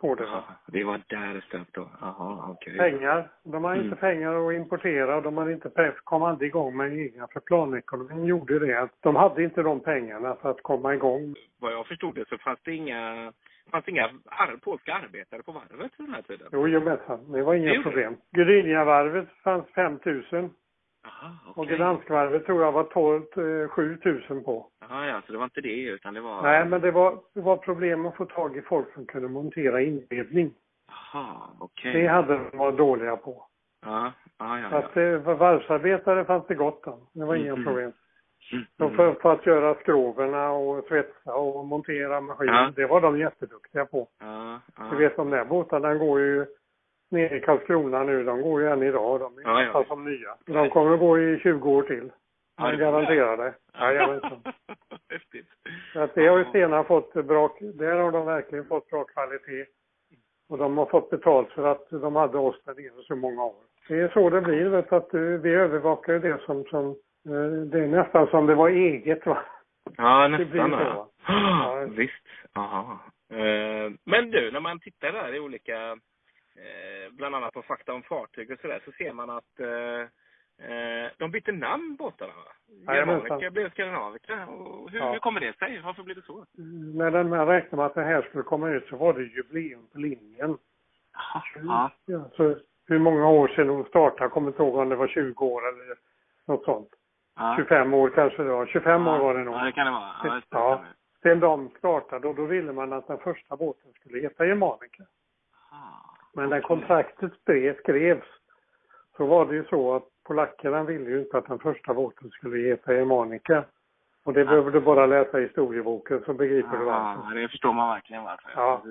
på det. Ja, det var där det stöp då. Jaha, okej. Pengar. De har inte Mm. pengar att importera och de har inte pe- kom aldrig igång med egna. För planekonomin gjorde det att de hade inte de pengarna för att komma igång. Vad jag förstod det så fanns det inga, fanns det inga ar- polska arbetare på varvet den här tiden. Jo, jajamensan. Det var Det inga gjorde problem. Gdyniavarvet fanns 5 000 Jaha, och okej. Gdanskvarvet tror jag var 12, eh, 7 000 på. Jaha, ja, så det var inte det utan det var... Nej, men det var, det var problem att få tag i folk som kunde montera inredning. Jaha, okej. Det hade de varit dåliga på. Ja, ja, ja. Så att det, för varvsarbetare fanns det gott om. Det var inga Mm. problem. Mm. Så för, för att göra skroverna och svetsa och montera maskiner, Ja. det var de jätteduktiga på. Ja, ja. Du vet de där båtarna går ju nere i Karlskrona nu, de går ju än idag. De är Ja, ja, nästan visst. som nya. De kommer att gå i 20 år till. Ja, Jag garanterar det. Jajamensan. Häftigt. Så att det har ju Ja. Stena fått bra, där har de verkligen fått bra kvalitet. Och de har fått betalt för att de hade oss där nere så många år. Det är så det blir, vet att vi övervakar ju det som, som Det är nästan som det var eget va. Ja, nästan. ja. Ja, visst. Aha. Eh, Men du, när man tittar där i olika, eh, bland annat på fakta om fartyg och sådär, så ser man att eh, eh, de bytte namn båtarna va? Germanica blev Skandinavica. Hur, Ja. hur kommer det sig? Varför blev det så? När den man räknade med att det här skulle komma ut så var det jubileum på linjen. Ja, så hur många år sedan hon startade, jag kommer inte ihåg om det var 20 år eller något sånt. Ja. 25 år kanske det var. 25 år var det nog. Ja, det kan det vara. Ja, det. Ja. Sen de startade och då ville man att den första båten skulle heta Germanica. Men när kontraktet skrevs så var det ju så att polackerna ville ju inte att den första båten skulle heta Germanica. Och det behöver du bara läsa i historieboken så begriper du varför. Ja, det förstår man verkligen varför. Ja.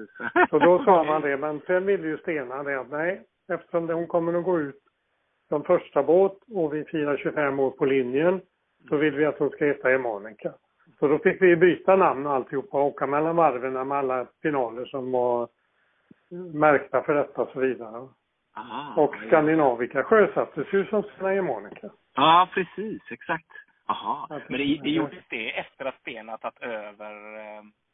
Så då sa man det, men sen ville ju Stena det att nej, eftersom hon kommer att gå ut som första båt och vi firar 25 år på linjen så vill vi att hon ska heta Emanica. Så då fick vi byta namn alltihopa och åka mellan varven med alla finaler som var märkta för detta och så vidare. Aha, Och ja. Skandinavica sjösattes ju som Stena Emanica. Ja, precis. Exakt. Aha. Men det, det gjordes det efter att Stena tagit över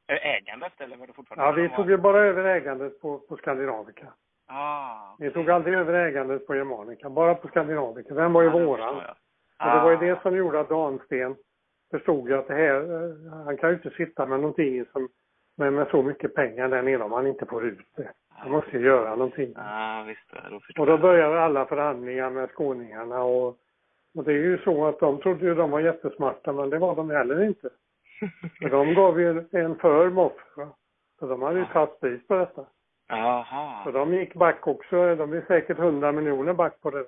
eh, ägandet, eller var det fortfarande? Ja, vi tog ju bara över ägandet på, på Skandinavica. Ah, Vi tog aldrig över ägandet på Germanica, bara på Skandinavica. Den var ju ja, våran. Och det var ju Ah. det som gjorde att Dansten förstod ju att det här, eh, han kan ju inte sitta med någonting som, med, med så mycket pengar där nere om han inte får ut det. Han måste ju göra någonting. Ja, visst. Då Och då började alla förhandlingar med skåningarna och, och det är ju så att de trodde ju de var jättesmarta men det var de heller inte. För de gav ju en för moff. Så de hade ju tagit pris på detta. Jaha, Så de gick back också. De är säkert 100 miljoner back på det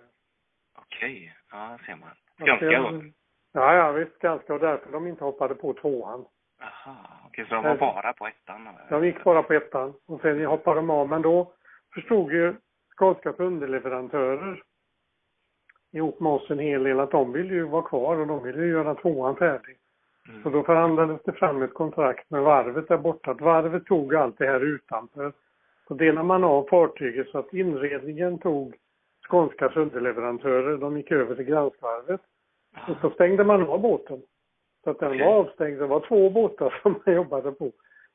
okej. Ja, ser man. Ganska då. Ja, ja visst ganska och därför de inte hoppade på tvåan. Jaha, okej. Så de var bara på ettan? De gick bara på ettan och sen hoppade de av. Men då förstod ju Skånskas underleverantörer ihop med oss en hel del att de ville ju vara kvar och de ville ju göra tvåan färdig. Mm. Så då förhandlades det fram ett kontrakt med varvet där borta. Att varvet tog allt det här utanför. Så delade man av fartyget så att inredningen tog Skånskas underleverantörer. De gick över till Granskvarvet. Och så stängde man av båten. Så att den var avstängd. Det var två båtar som man jobbade på.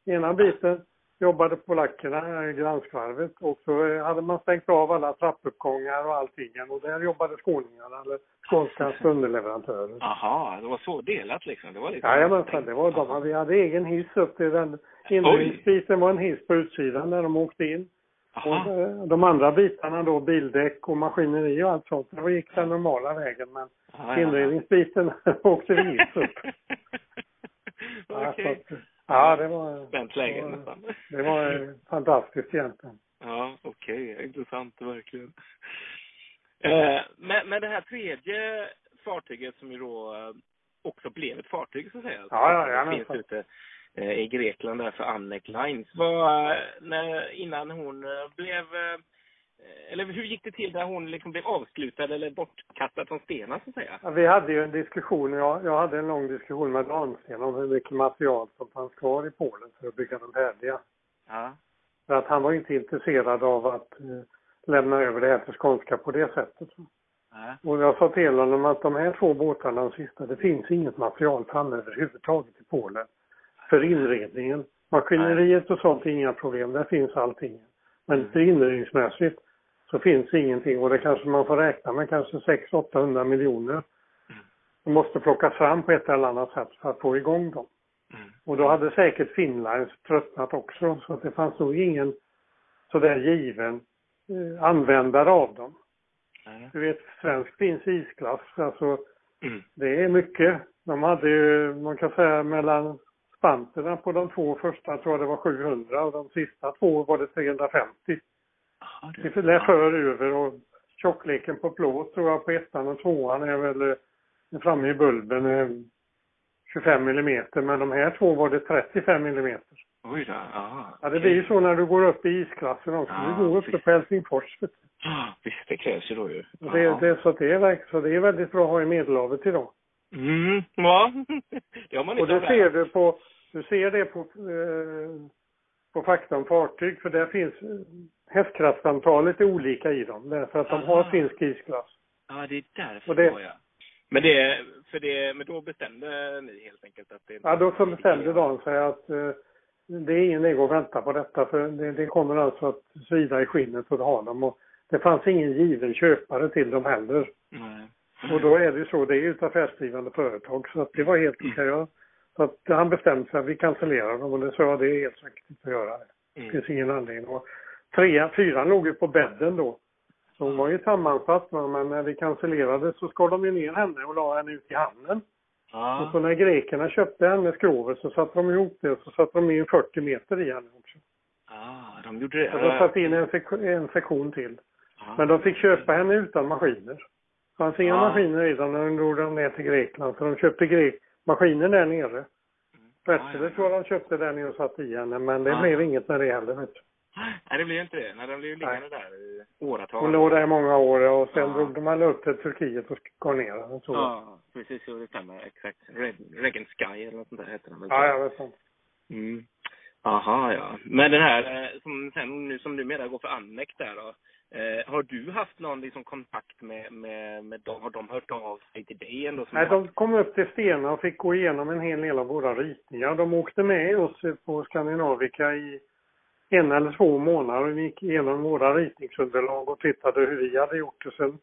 Ena biten jobbade polackerna, eh, Granskvarvet. Och så eh, hade man stängt av alla trappuppgångar och allting. Och där jobbade skåningarna, eller Skånskas underleverantörer. Jaha, det var så delat liksom? Det var liksom Jajamensan, det var de. Vi hade egen hiss upp till den. Inredningsbiten var en hiss på utsidan där de åkte in. Och eh, de andra bitarna då, bildäck och maskineri och allt sånt, det gick den normala vägen. Men Ja, ja, inredningsbiten åkte vi hiss upp. Ja, så Okej. att, ja, det var, Spänt läge det var- nästan. det var fantastiskt egentligen. Ja, okej. Intressant verkligen. Eh, men, men det här tredje fartyget som ju då eh, också blev ett fartyg så att säga. Ja, ja, Det jajamensan. finns ute eh, i Grekland där för Annec Lines. Var, när, innan hon blev eller hur gick det till när hon liksom blev avslutad eller bortkastad från Stena så att säga? Ja, vi hade ju en diskussion, jag, jag hade en lång diskussion med Dansten om hur mycket material som fanns kvar i Polen för att bygga dem färdiga. Ja. För att han var inte intresserad av att eh, lämna över det här till Skånska på det sättet. ja. Och jag sa till honom att de här två båtarna, de sista, det finns inget material framme överhuvudtaget i Polen. För inredningen. Maskineriet och sånt är inga problem, där finns allting. Men för inredningsmässigt så finns ingenting och det kanske man får räkna med kanske 600-800 miljoner. Som måste plockas fram på ett eller annat sätt för att få igång dem. Mm. Och då hade säkert Finland tröttnat också så att det fanns nog ingen sådär given eh, användare av dem. Ja. Du vet, svensk finns isklass, alltså Mm. det är mycket. De hade ju, man kan säga mellan spanterna på de två första tror jag det var 700 och de sista två var det 350. Jaha, du. Det lär för över och tjockleken på plåt tror jag på ettan och tvåan är väl eh, framme i bulben eh, 25 millimeter men de här två var det 35 millimeter. Oj då. Ja, Ja det blir ju så när du går upp i isklassen också. Ja, Du går uppe på Helsingfors. Ah, Visst, det krävs ju då ju. Och det, Ja. det, så, det är, så det är väldigt bra att ha i Medelhavet idag. Mm, ja. det har man Och inte det ser du på, du ser det på, eh, på fakta om fartyg för där finns hästkraftsantalet är olika i dem därför att de har Aha. finsk isklass. Ja, det är därför Och det- då, ja. Men det, för det, men då bestämde ni helt enkelt att det Ja, då så bestämde de sig att eh, det är ingen idé att vänta på detta för det, det kommer alltså att svida i skinnet att ha dem. Och det fanns ingen given köpare till dem heller. Nej. Och då är det ju så, det är ju ett affärsdrivande företag så att det var helt okej. ja. Så att han bestämde sig att vi cancellerar dem och det sa jag, det är helt säkert att göra det. Det Mm. finns ingen anledning. Och trean, fyran låg ju på bädden då. Så hon var ju sammansatt va, men när vi cancellerade så skar de ju ner henne och la henne ut i hamnen. Och Ja. så när grekerna köpte hennes skrovet så satte de ihop det och så satte de in 40 meter i henne också. Ah, de gjorde det. Och de satte in en, sek- en sektion till. Ja. Men de fick köpa henne utan maskiner. Det fanns inga Ja. maskiner i dem när de drog dem ner till Grekland. Så de köpte grek maskiner där nere. Rättele Ja, ja. tror jag de köpte där nere och satte i henne. Men det Ja. blev inget med det heller. Vet du. Nej, det blev ju inte det. Nej, den blev ju liggande där i åratal. Hon låg där i många år och sen Ja. drog de henne upp till Turkiet och skar ner. Så. Ja, precis. Jo, det stämmer. Exakt. Red, Sky eller något sånt där heter den väl? Ja, jag vet inte. Mm. Aha, ja. Men den här eh, som sen nu som numera går för Annex där då. Eh, har du haft någon liksom kontakt med, med, med dem? Har de hört av sig till dig ändå? Nej, de kom upp till Stena och fick gå igenom en hel del av våra ritningar. De åkte med oss på Skandinavika i en eller två månader och vi gick igenom våra ritningsunderlag och tittade hur vi hade gjort det. Sen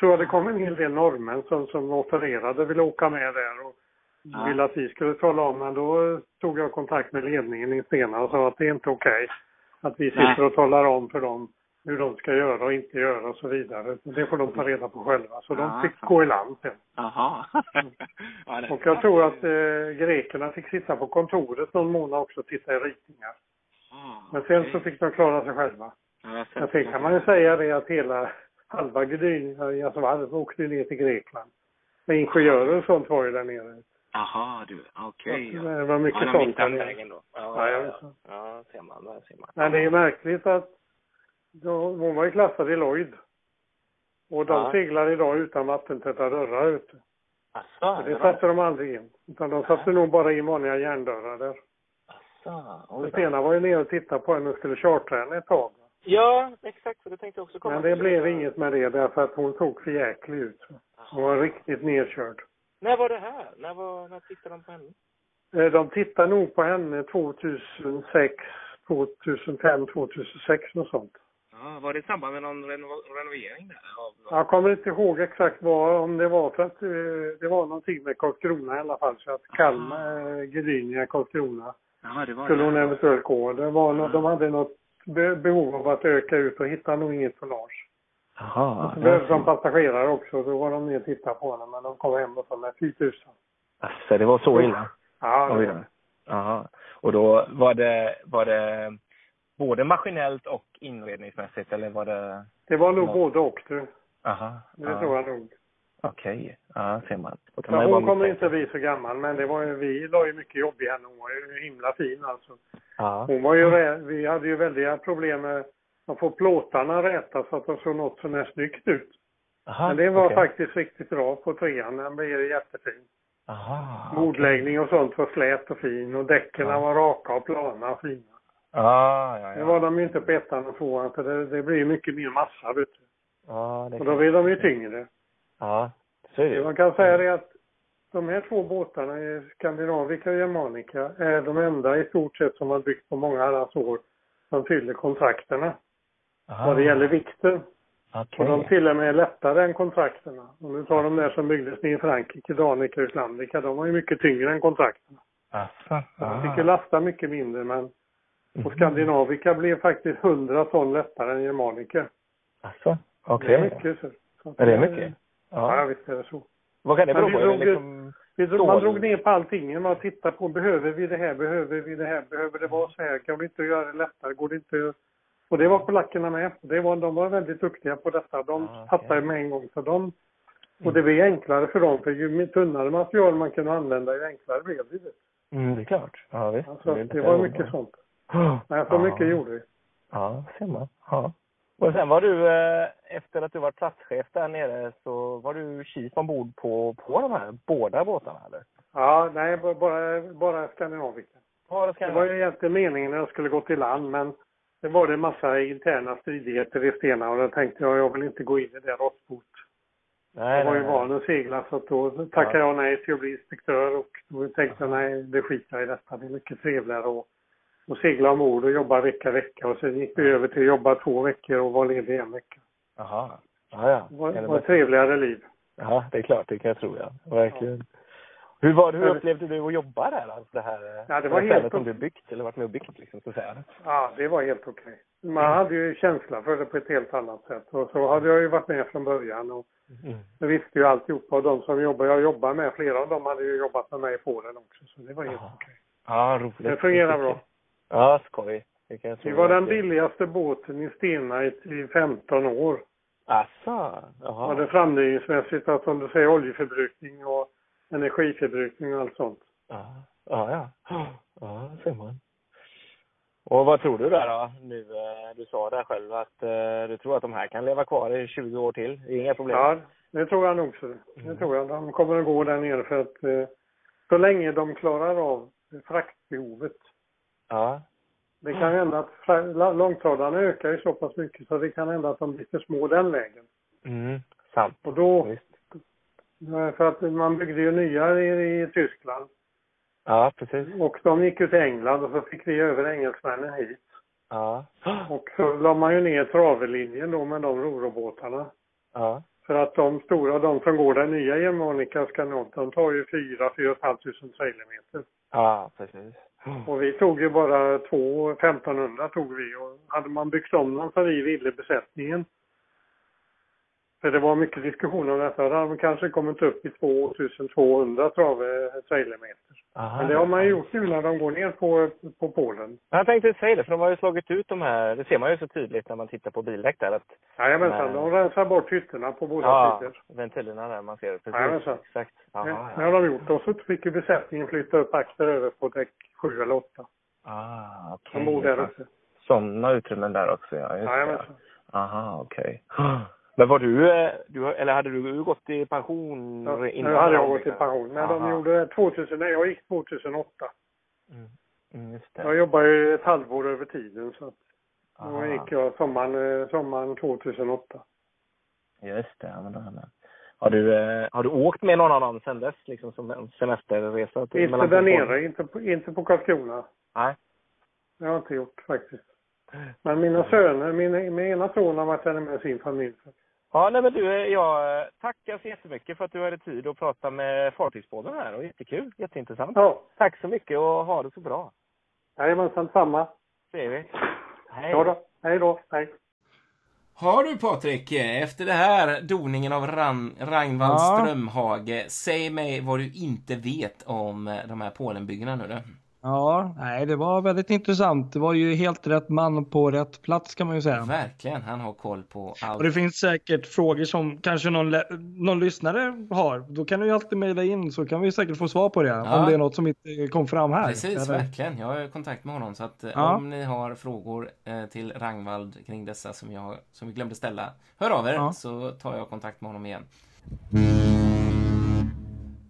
tror jag det kom en hel del norrmän som, som offererade, ville åka med där och Ja. ville att vi skulle tala om. Men då tog jag kontakt med ledningen i Stena och sa att det är inte okej att vi sitter och talar om för dem hur de ska göra och inte göra och så vidare. Det får de ta reda på själva. Så de Ja, fick gå i land sen. Aha. ja, Och jag tror att eh, grekerna fick sitta på kontoret någon månad också och titta i ritningar. Ah, Men sen okej. så fick de klara sig själva. Ja, Men sen kan man ju säga det att hela halva Gdynias varv åkte ner till Grekland. Med ingenjörer och sånt var ju där nere. Aha, du. Okej. ja. Det var mycket ja, sånt där nere. vägen då. Ja, Ja, ja, ja. ja, ser man. Där ser man. Men det är märkligt att då, hon var ju klassad i Lloyd. Och de Ja. seglar idag utan vattentäta dörrar ute. Asså, Det satte de aldrig in. Utan de satte nog bara in vanliga järndörrar där. Oj. Stena var ju nere och tittade på henne och skulle chartra henne ett tag. Ja, exakt. Så det tänkte jag också komma Men det till. blev inget med det därför att hon såg för jäklig ut. Hon var riktigt nedkörd. När var det här? När, var, när tittade de på henne? Eh, De tittade nog på henne 2006, 2005, 2006 och sånt. Ja, var det i samband med någon reno- renovering där? Av, Jag kommer inte ihåg exakt vad, om det var för att eh, det var någonting med Karlskrona i alla fall. Så att Kalmar, eh, Gdynia, Karlskrona ja, det var skulle hon det. eventuellt gå. Det var något, de hade något be- behov av att öka ut och hitta nog inget tonnage. Jaha. Så behövde de passagerare också. Då var de ner och tittade på henne men de kom hem och sa nej fy tusan. Alltså, det var så illa? Ja, det var då. Jaha. Och då var det, var det både maskinellt och inredningsmässigt eller var det? Det var nog både och du. Aha. Det tror jag nog. Okej. Ja, ser man. Ja, man ju hon kommer inte bli så gammal men det var ju, vi la ju mycket jobb i henne. Hon var ju himla fin alltså. Ja. Hon var ju, vi hade ju väldiga problem med att få plåtarna räta så att de såg något så när snyggt ut. Aha, Men det var okej. faktiskt riktigt bra på trean. Den blev jättefin. Aha. Bordläggning och sånt var slät och fin och däcken Ja. var raka och plana och fina. Ah, ja, Det ja. var de ju inte på ettan och tvåan för det, det blir ju mycket mer massa vet du. Ja, det Och då blir de ju tyngre. Ja, så är det Det man kan säga är att de här två båtarna, Skandinavica och Germanica, är de enda i stort sett som har byggt på många herrans år som fyller kontrakterna Aha. vad det gäller vikten. Okej. Och de till och med är lättare än kontrakterna. Om du tar de där som byggdes i Frankrike, Danica och Islandica, de var ju mycket tyngre än kontrakterna. Asså. De fick ju lasta mycket mindre men Mhm. på Skandinavica blev faktiskt 100 ton lättare än Germanica. Asså. Okej. Det är mycket. Så. Är det mycket? Ja, Ja. visst är det så. Vad kan det Men bero på? Det drog liksom... Vi drog, man drog ner på allting. Man tittade på, behöver vi det här, behöver vi det här, behöver det vara så här, kan vi inte göra det lättare, går det inte Och det var polackerna med. Det var, de var väldigt duktiga på detta. De Ah, okej. fattade med en gång. Så de, och det blev enklare för dem, för ju tunnare material man kunde använda, ju enklare blev det. Mm, det är klart. Ja, visst. Alltså, är det var mycket sånt. Nej, så Ja. mycket gjorde vi. Ja, ser man. Ja. Och sen var du, eh, efter att du var platschef där nere, så var du chief ombord på, på de här båda båtarna, eller? Ja, nej, bara, bara Skandinavica. Ja, det var ju egentligen meningen när jag skulle gå till land, men det var det en massa interna stridigheter i Stena och då tänkte jag, jag vill inte gå in i det råttbot. Jag var ju van att segla så att då tackade jag nej till att bli inspektör och då tänkte jag nej, det skiter jag i detta. Det är mycket trevligare att, att segla ombord och jobba vecka vecka och sen gick vi över till att jobba två veckor och vara ledig en vecka. Jaha. Ja, ja. Det var, det det ett trevligare liv. Ja, det är klart. Det kan jag tro, ja. Verkligen. Hur, var, det- hur upplevde du att jobba där? Alltså det här eh, Ja, det var här helt som du byggt, eller varit med och byggt liksom, så att säga. Ja, det var helt okej. Man hade ju känsla för det på ett helt annat sätt. Och så hade jag ju varit med från början och Mm. jag visste ju alltihopa. Och de som jobbar, jag jobbar med, flera av dem hade ju jobbat med mig i Polen också. Så det var helt okej. Ja, roligt. Det fungerar bra. Ja, skoj. Det. Vi var den billigaste båten i Stenite i 15 år. Asså? Jaha. Ja, det framdrivningsmässigt, att om du säger oljeförbrukning och energiförbrukning och allt sånt. Ja, ja. Ja, ja ser man. Och vad tror du där då? Nu, eh, du sa där själv att eh, du tror att de här kan leva kvar i 20 år till. Det är inga problem. Ja, det tror jag nog. Så. Det Mm. tror jag. De kommer att gå där nere för att eh, så länge de klarar av fraktbehovet. Ja. Det kan hända att långtradarna ökar ju så pass mycket så det kan hända att de blir för små den vägen. Mm. Sant. Och då, Visst. för att man byggde ju nya i, i Tyskland Ja, precis. och de gick ju till England och så fick vi över engelsmännen hit. Ja. Och så la man ju ner travelinjen då med de rorobåtarna. Ja. För att de stora, de som går den nya Germanica Scanot, de tar ju 4 4 500 trailermeter. Ja, precis. Och vi tog ju bara två, 1500 tog vi och hade man byggt om dem som vi ville besättningen. För det var mycket diskussion om detta. Man kanske kommit upp i 2200 trave trailermeter. Aha. Men det har man ju gjort nu när de går ner på, på Polen. Jag tänkte säga det, för de har ju slagit ut de här, det ser man ju så tydligt när man tittar på bildäck där att Jajamensan, Nej. de rensar bort hytterna på båda ja, sidor. ventilerna där man ser det. Precis. Jajamensan. Exakt. Ja, Aha, det ja. har de gjort. Och så fick ju besättningen flytta upp axlar över på däck 7 eller 8. Ah, okej. De bor där uppe. Sådana utrymmen där också, ja. Det. Jajamensan. Aha, okej. Men var du, eh, du, eller hade du gått i pension Ja, innan? hade jag gått i byggde? pension. Men de gjorde det 2000, nej jag gick 2008. Mm. Mm. Jag jobbade ju ett halvår över tiden så att då gick jag sommaren, eh, sommaren 2008. Just det, ja, men då jag- Har du, eh, har du åkt med någon annan sen dess, liksom som en semesterresa? till- Inte där nere, inte på, inte på Karlskrona. Nej. Det har jag inte gjort faktiskt. Men mina söner, min, min ena son har varit där med sin familj. Ja, nej men du, eh, jag eh, tackar så jättemycket för att du hade tid att prata med Fartygspodden här. Och jättekul, jätteintressant. Ja, Tack så mycket och ha det så bra. jajamensan samma. Ser vi. Hej. Ja då, hej då, hej. Har du Patrik, efter det här doningen av Ran, Ragnvald Ja. Strömhage, säg mig vad du inte vet om eh, de här Polenbyggena nu då. Ja, nej, det var väldigt intressant. Det var ju helt rätt man på rätt plats kan man ju säga. Verkligen, han har koll på allt. Och det finns säkert frågor som kanske någon, någon lyssnare har. Då kan du ju alltid mejla in så kan vi säkert få svar på det. Ja. Om det är något som inte kom fram här. Precis, Eller- verkligen. Jag har kontakt med honom så att eh, Ja. om ni har frågor eh, till Ragnvald kring dessa som, jag, som vi glömde ställa, hör av er Ja. så tar jag kontakt med honom igen.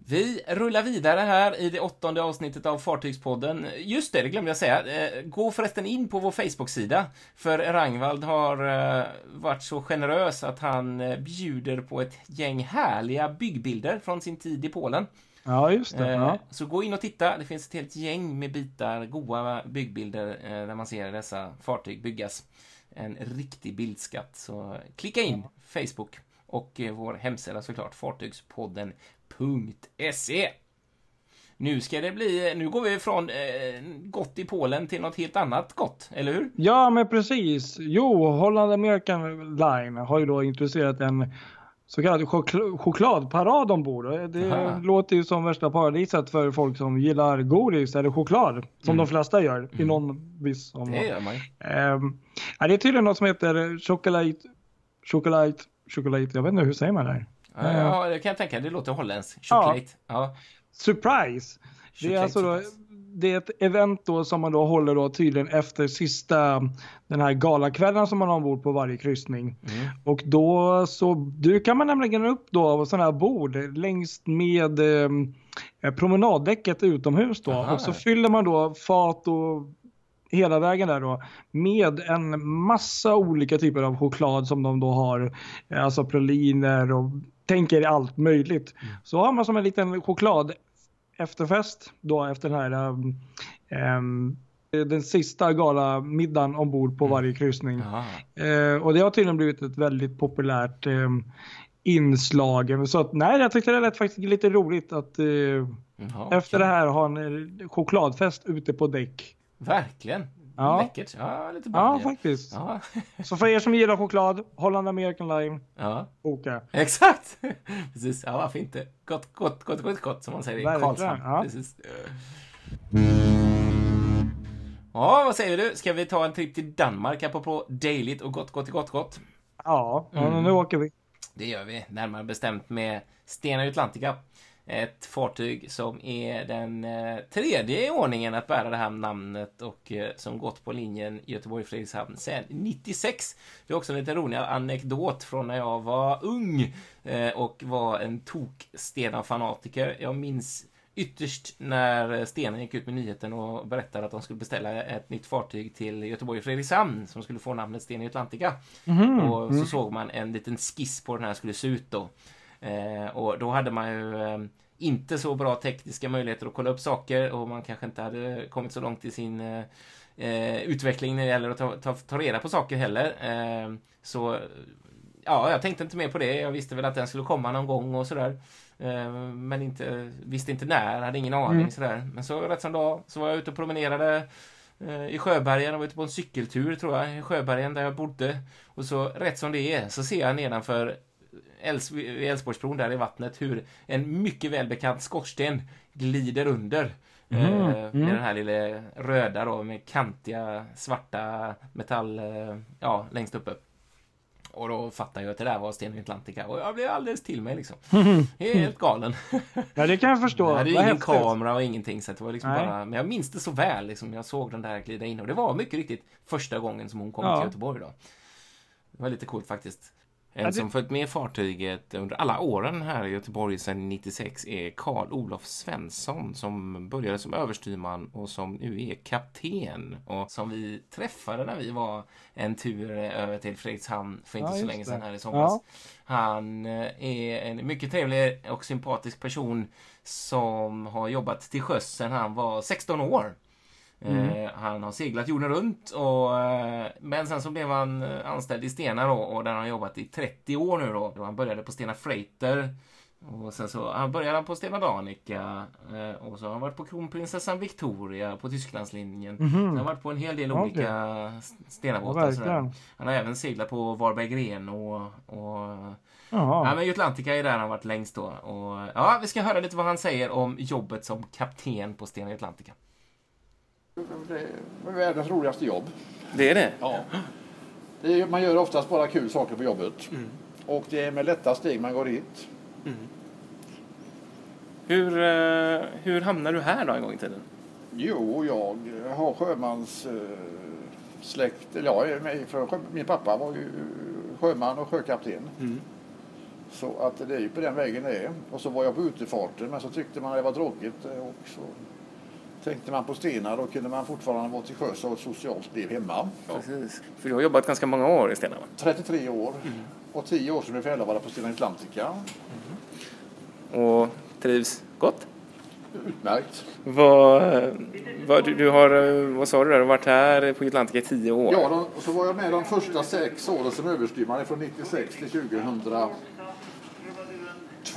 Vi rullar vidare här i det åttonde avsnittet av Fartygspodden. Just det, det glömde jag säga. Eh, Gå förresten in på vår Facebook-sida, för Ragnvald har eh, varit så generös att han eh, bjuder på ett gäng härliga byggbilder från sin tid i Polen. Ja, just det. Ja. Så gå in och titta. Det finns ett helt gäng med bitar, goa byggbilder där man ser dessa fartyg byggas. En riktig bildskatt. Så klicka in Facebook och vår hemsida såklart, fartygspodden.se. Nu ska det bli, nu går vi från eh, gott i Polen till något helt annat gott, eller hur? ja, men precis. Jo, Holland American Line har ju då introducerat en så kallad chokl- chokladparad ombord. Det Aha. låter ju som värsta paradiset för folk som gillar godis eller choklad. Som Mm. de flesta gör i Mm. någon viss omgång. Det gör man ja, det är tydligen något som heter chocolate, chocolate, chocolate, jag vet inte hur säger man det här? Ja, ja, det kan jag tänka. Det låter holländskt. Choklad. Ja. Surprise! Det är alltså då, det är ett event då som man då håller då tydligen efter sista den här galakvällen som man har ombord på varje kryssning. Mm. Och då så dukar man nämligen upp då sådana här bord längst med eh, promenaddäcket utomhus då. Aha. Och så fyller man då fat och hela vägen där då med en massa olika typer av choklad som de då har, eh, alltså praliner och tänker allt möjligt. Så har man som en liten choklad efterfest då efter den här um, um, den sista galamiddagen ombord på varje kryssning. Eh, och det har tydligen blivit ett väldigt populärt eh, inslag. Så att, nej, jag tyckte det lät faktiskt lite roligt att eh, Jaha, efter okej. det här ha en eh, chokladfest ute på däck. Verkligen. Ja. Läckert. Ja, lite Ja, faktiskt. Ja. Så för er som gillar choklad, Holland American Lime, ja. boka. Exakt! Precis. Ja, varför inte? Gott, gott, gott, gott, gott, som man säger i Karlshamn. ja. Precis. Ja, vad säger du? Ska vi ta en tripp till Danmark apropå dejligt och gott, gott, gott, gott? Ja, ja Mm. nu åker vi. Det gör vi, närmare bestämt med Stena Atlantica. Ett fartyg som är den eh, tredje i ordningen att bära det här namnet och eh, som gått på linjen Göteborg-Fredrikshamn sedan 96. Det är också en liten rolig anekdot från när jag var ung eh, och var en tok Stena-fanatiker. Jag minns ytterst när Stena gick ut med nyheten och berättade att de skulle beställa ett nytt fartyg till Göteborg-Fredrikshamn som skulle få namnet Stena Atlantica. Och så såg man en liten skiss på hur den här skulle se ut då. Eh, och då hade man ju eh, inte så bra tekniska möjligheter att kolla upp saker och man kanske inte hade kommit så långt i sin eh, eh, utveckling när det gäller att ta, ta, ta reda på saker heller. Eh, så ja, jag tänkte inte mer på det. Jag visste väl att den skulle komma någon gång och sådär. Eh, Men inte, visste inte när, hade ingen aning sådär. Men så rätt som dag så var jag ute och promenerade eh, i Sjöbergen och var ute på en cykeltur tror jag, i Sjöbergen där jag bodde. Och så rätt som det är så ser jag nedanför Vid Älvsborgsbron där i vattnet hur en mycket välbekant skorsten glider under. Eh, med den här lilla röda då med kantiga svarta metall, eh, ja, längst uppe. Och då fattade jag att det där var Stena Atlantica och jag blev alldeles till mig liksom. Helt galen. Ja, det kan jag förstå. Jag hade ingen häftigt. kamera och ingenting så det var liksom Nej. bara, men jag minns det så väl liksom. Jag såg den där glida in och det var mycket riktigt första gången som hon kom Ja. till Göteborg då. Det var lite coolt faktiskt. En Ja, det- som följt med fartyget under alla åren här i Göteborg sedan 96 är Karl Olof Svensson som började som överstyrman och som nu är kapten och som vi träffade när vi var en tur över till Fredrikshamn för inte Ja, så länge sedan här i somras. Ja. Han eh, är en mycket trevlig och sympatisk person som har jobbat till sjöss sedan han var 16 år. Eh, han har seglat jorden runt och, eh, men sen så blev han eh, anställd i Stena då och där har han jobbat i 30 år nu då. han började på Stena Freighter och sen så han började på Stena Danica och så har han varit på Kronprinsessan Victoria på Tysklandslinjen. Så han har varit på en hel del Okej. olika Ja, Stena-båtar. verkligen. han har även seglat på Varberg Gren och, och. Ja, men Atlantica är där han har varit längst då. Och, ja, vi ska höra lite vad han säger om jobbet som kapten på Stena Atlantica. Det är världens roligaste jobb. Det är det? Ja. Det är, man gör oftast bara kul saker på jobbet. Och det är med lätta steg man går dit. Hur, eh, hur hamnar du här då en gång i tiden? Jo, jag har sjömans eh, släkt. Eller ja, min pappa var ju sjöman och sjökapten. Så att det är ju på den vägen det är. Och så var jag på utefarten men så tyckte man det var tråkigt eh, och så tänkte man på stenar och kunde man fortfarande vara till sjöss och ett socialt liv hemma. Precis. För du har jobbat ganska många år i Stena va? 33 år och 10 år som befälhavare på Stena Atlantica. Och trivs gott? Utmärkt. Vad, vad, du, du har, vad sa du där, du har varit här på Atlantica i tio år? Ja, och så var jag med de första sex åren som överstyrman från 96 till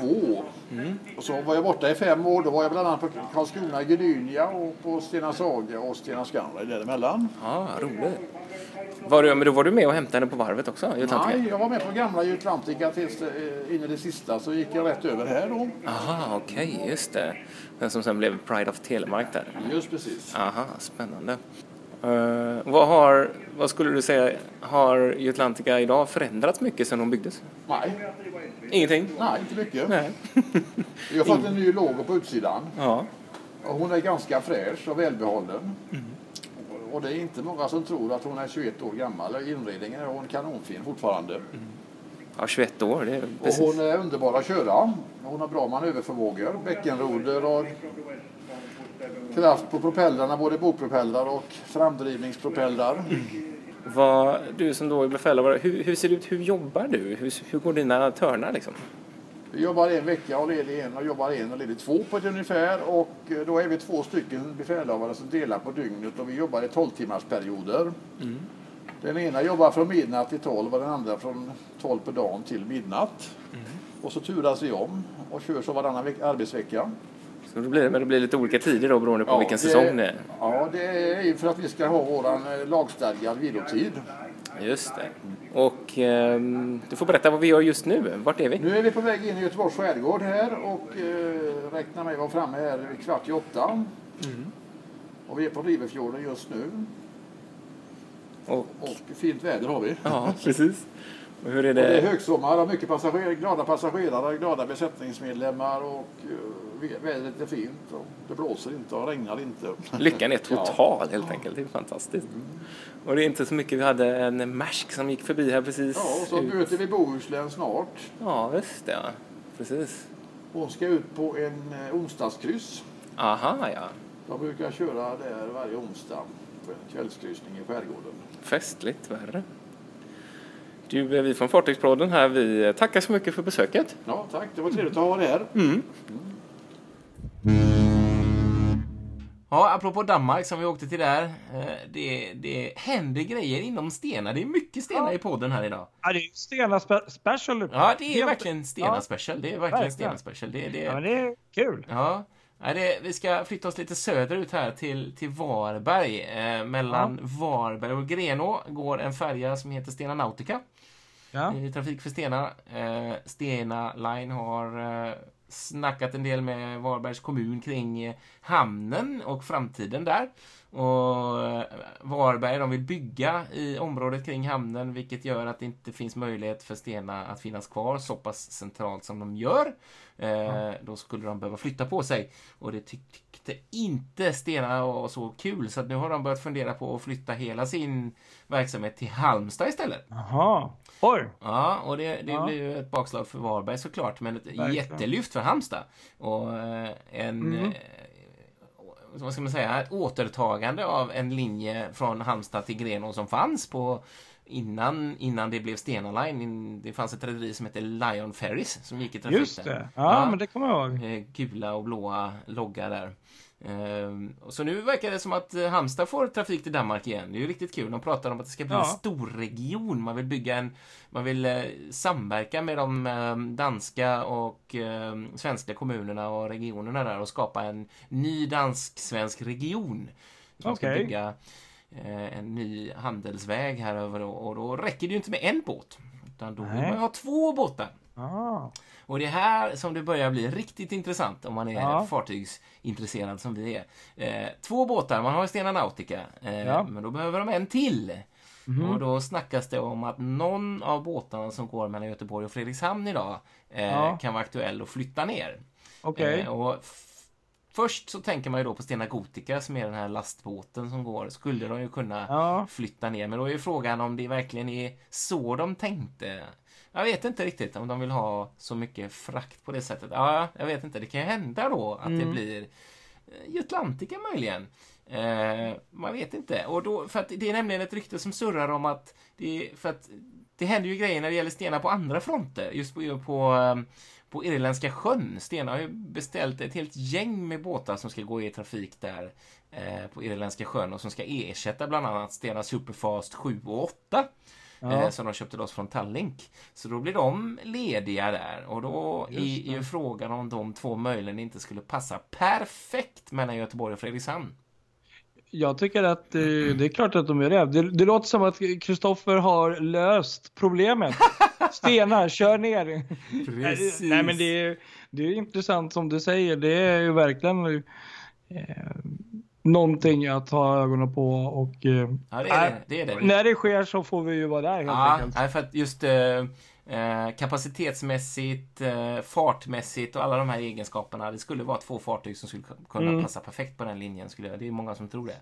2002. Och så var jag borta i fem år. Då var jag bland annat på Karlskrona Gdynia och på Stena Saga och Stena Scanrail däremellan. Ja, roligt. Var du, men då var du med och hämtade henne på varvet också? Atlantica? Nej, jag var med på gamla Atlantica tills eh, in i det sista så gick jag rätt över här då. Aha, okej, just det. Den som sen blev Pride of Telemark där. Just precis. Aha, spännande. Eh, vad, har, vad skulle du säga, har Atlantica idag förändrats mycket sedan hon byggdes? Nej, Ingenting? nej inte mycket. Nej. Vi har fått en ny logo på utsidan. ja. Och hon är ganska fräsch och välbehållen. Och det är inte många som tror att hon är 21 år gammal. Inredningen är hon kanonfin fortfarande. ja, 21 år, det är Och precis. hon är underbar att köra. Hon har bra manöverförmågor, bäckenroder och kraft på propellrarna, både bogpropellrar och framdrivningspropellrar. Vad, du som då är befälhavare, hur, hur ser det ut? Hur jobbar du? Hur, hur går dina törnar liksom? Vi jobbar en vecka och ledig en och jobbar en och ledig två på ett ungefär och eh, då är vi två stycken befälhavare som delar på dygnet och vi jobbar i 12 timmars perioder. Den ena jobbar från midnatt till 12 och den andra från 12 på dagen till midnatt. Och så turas vi om och kör så varannan veck- arbetsvecka. Så det blir, men det blir lite olika tider då beroende på Ja, vilken det- säsong det är? Ja, det är ju för att vi ska ha våran eh, lagstadgad vilotid. Just det. Och ehm, du får berätta vad vi gör just nu. Vart är vi? Nu är vi på väg in i Göteborgs skärgård här och eh, räknar med att vara framme här kvart i åtta. Mm. Och vi är på Rivefjorden just nu Och, och fint väder har vi. ja, precis. Och hur är Och det är det? högsommar och mycket passager, glada passagerare, glada besättningsmedlemmar och eh, vädret är fint och det blåser inte och regnar inte. Lyckan är Ja. total helt enkelt. Det är fantastiskt. Och det är inte så mycket. Vi hade en Maersk som gick förbi här precis. Ja, och så ut. möter vi Bohuslän snart. Ja, just det. Ja. Precis. Hon ska ut på en eh, onsdagskryss. Aha, ja. De brukar köra där varje onsdag på en kvällskryssning i skärgården. Festligt värre. Du, eh, vi från Fartygspodden här, vi tackar så mycket för besöket. Ja, tack. Det var trevligt att ha det här. Ja, apropå Danmark som vi åkte till där. eh, Det, det händer grejer inom Stena. Det är mycket Stena i podden här idag. Ja, det är Stena spe- special. Ja, det är verkligen Stena Ja. special. Det är verkligen. Stena special. Det, det, Ja, men det är kul. Ja. Nej, det, vi ska flytta oss lite söderut här till, till Varberg. Eh, mellan Varberg och Grenå går en färja som heter Stena Nautica. Ja. i Trafik för Stena. Eh, Stena Line har eh, snackat en del med Varbergs kommun kring eh, hamnen och framtiden där. Och eh, Varberg de vill bygga i området kring hamnen vilket gör att det inte finns möjlighet för Stena att finnas kvar så pass centralt som de gör. Eh, Då skulle de behöva flytta på sig och det tyckte inte Stena var så kul så att nu har de börjat fundera på att flytta hela sin verksamhet till Halmstad istället. Jaha. Oj. Ja, och det, det Ja. blir ju ett bakslag för Varberg såklart, men ett Verkligen. jättelyft för Halmstad. Och eh, en, Mm. eh, vad ska man säga, ett återtagande av en linje från Halmstad till Grenå som fanns på innan, innan det blev Stena Line. In- Det fanns ett rederi som hette Lion Ferries som gick i trafik Just det. Ja, men det kommer jag ihåg. Eh, gula och blåa logga där. Ehm, och så nu verkar det som att eh, Halmstad får trafik till Danmark igen. Det är ju riktigt kul. De pratar om att det ska bli Ja. en stor region. Man vill bygga en... Man vill eh, samverka med de eh, danska och eh, svenska kommunerna och regionerna där och skapa en ny dansk-svensk region. De ska Okej. bygga eh, en ny handelsväg här över och, då räcker det ju inte med en båt. Utan då vill Nej. man ju ha två båtar. Ah. Och det är här som det börjar bli riktigt intressant om man är Ja. fartygsintresserad som vi är. Eh, två båtar, man har ju Stena Nautica, eh, Ja. men då behöver de en till. Mhm. Och då snackas det om att någon av båtarna som går mellan Göteborg och Fredrikshamn idag eh, Ja. kan vara aktuell att flytta ner. Okej. Eh, och Först så tänker man ju då på Stena Gotica som är den här lastbåten som går. Skulle de ju kunna Ja. flytta ner. Men då är ju frågan om det verkligen är så de tänkte. Jag vet inte riktigt om de vill ha så mycket frakt på det sättet. Ja, jag vet inte. Det kan ju hända då att det Mm. blir eh, Jutlantica möjligen. Eh, man vet inte. Och då, för att det är nämligen ett rykte som surrar om att det, för att det händer ju grejer när det gäller Stena på andra fronter. Just på, på, på Irländska sjön. Stena har ju beställt ett helt gäng med båtar som ska gå i trafik där eh, på Irländska sjön och som ska ersätta bland annat Stena Superfast 7 och 8. Ja. Eh, som de köpte loss från Tallink. Så då blir de lediga där och då är ju frågan om de två möjligen inte skulle passa perfekt mellan Göteborg och Fredrikshamn. Jag tycker att eh, det är klart att de gör det. det. Det låter som att Kristoffer har löst problemet. Stenar, kör ner. Precis. Nej men det är, det är intressant som du säger. Det är ju verkligen eh, någonting att ha ögonen på och eh, Ja, det är det. det, är det. när det sker så får vi ju vara där helt Ja, enkelt. nej, för att just eh, Eh, kapacitetsmässigt, eh, fartmässigt och alla de här egenskaperna. Det skulle vara två fartyg som skulle kunna Mm. passa perfekt på den linjen. Skulle jag, det är många som tror det.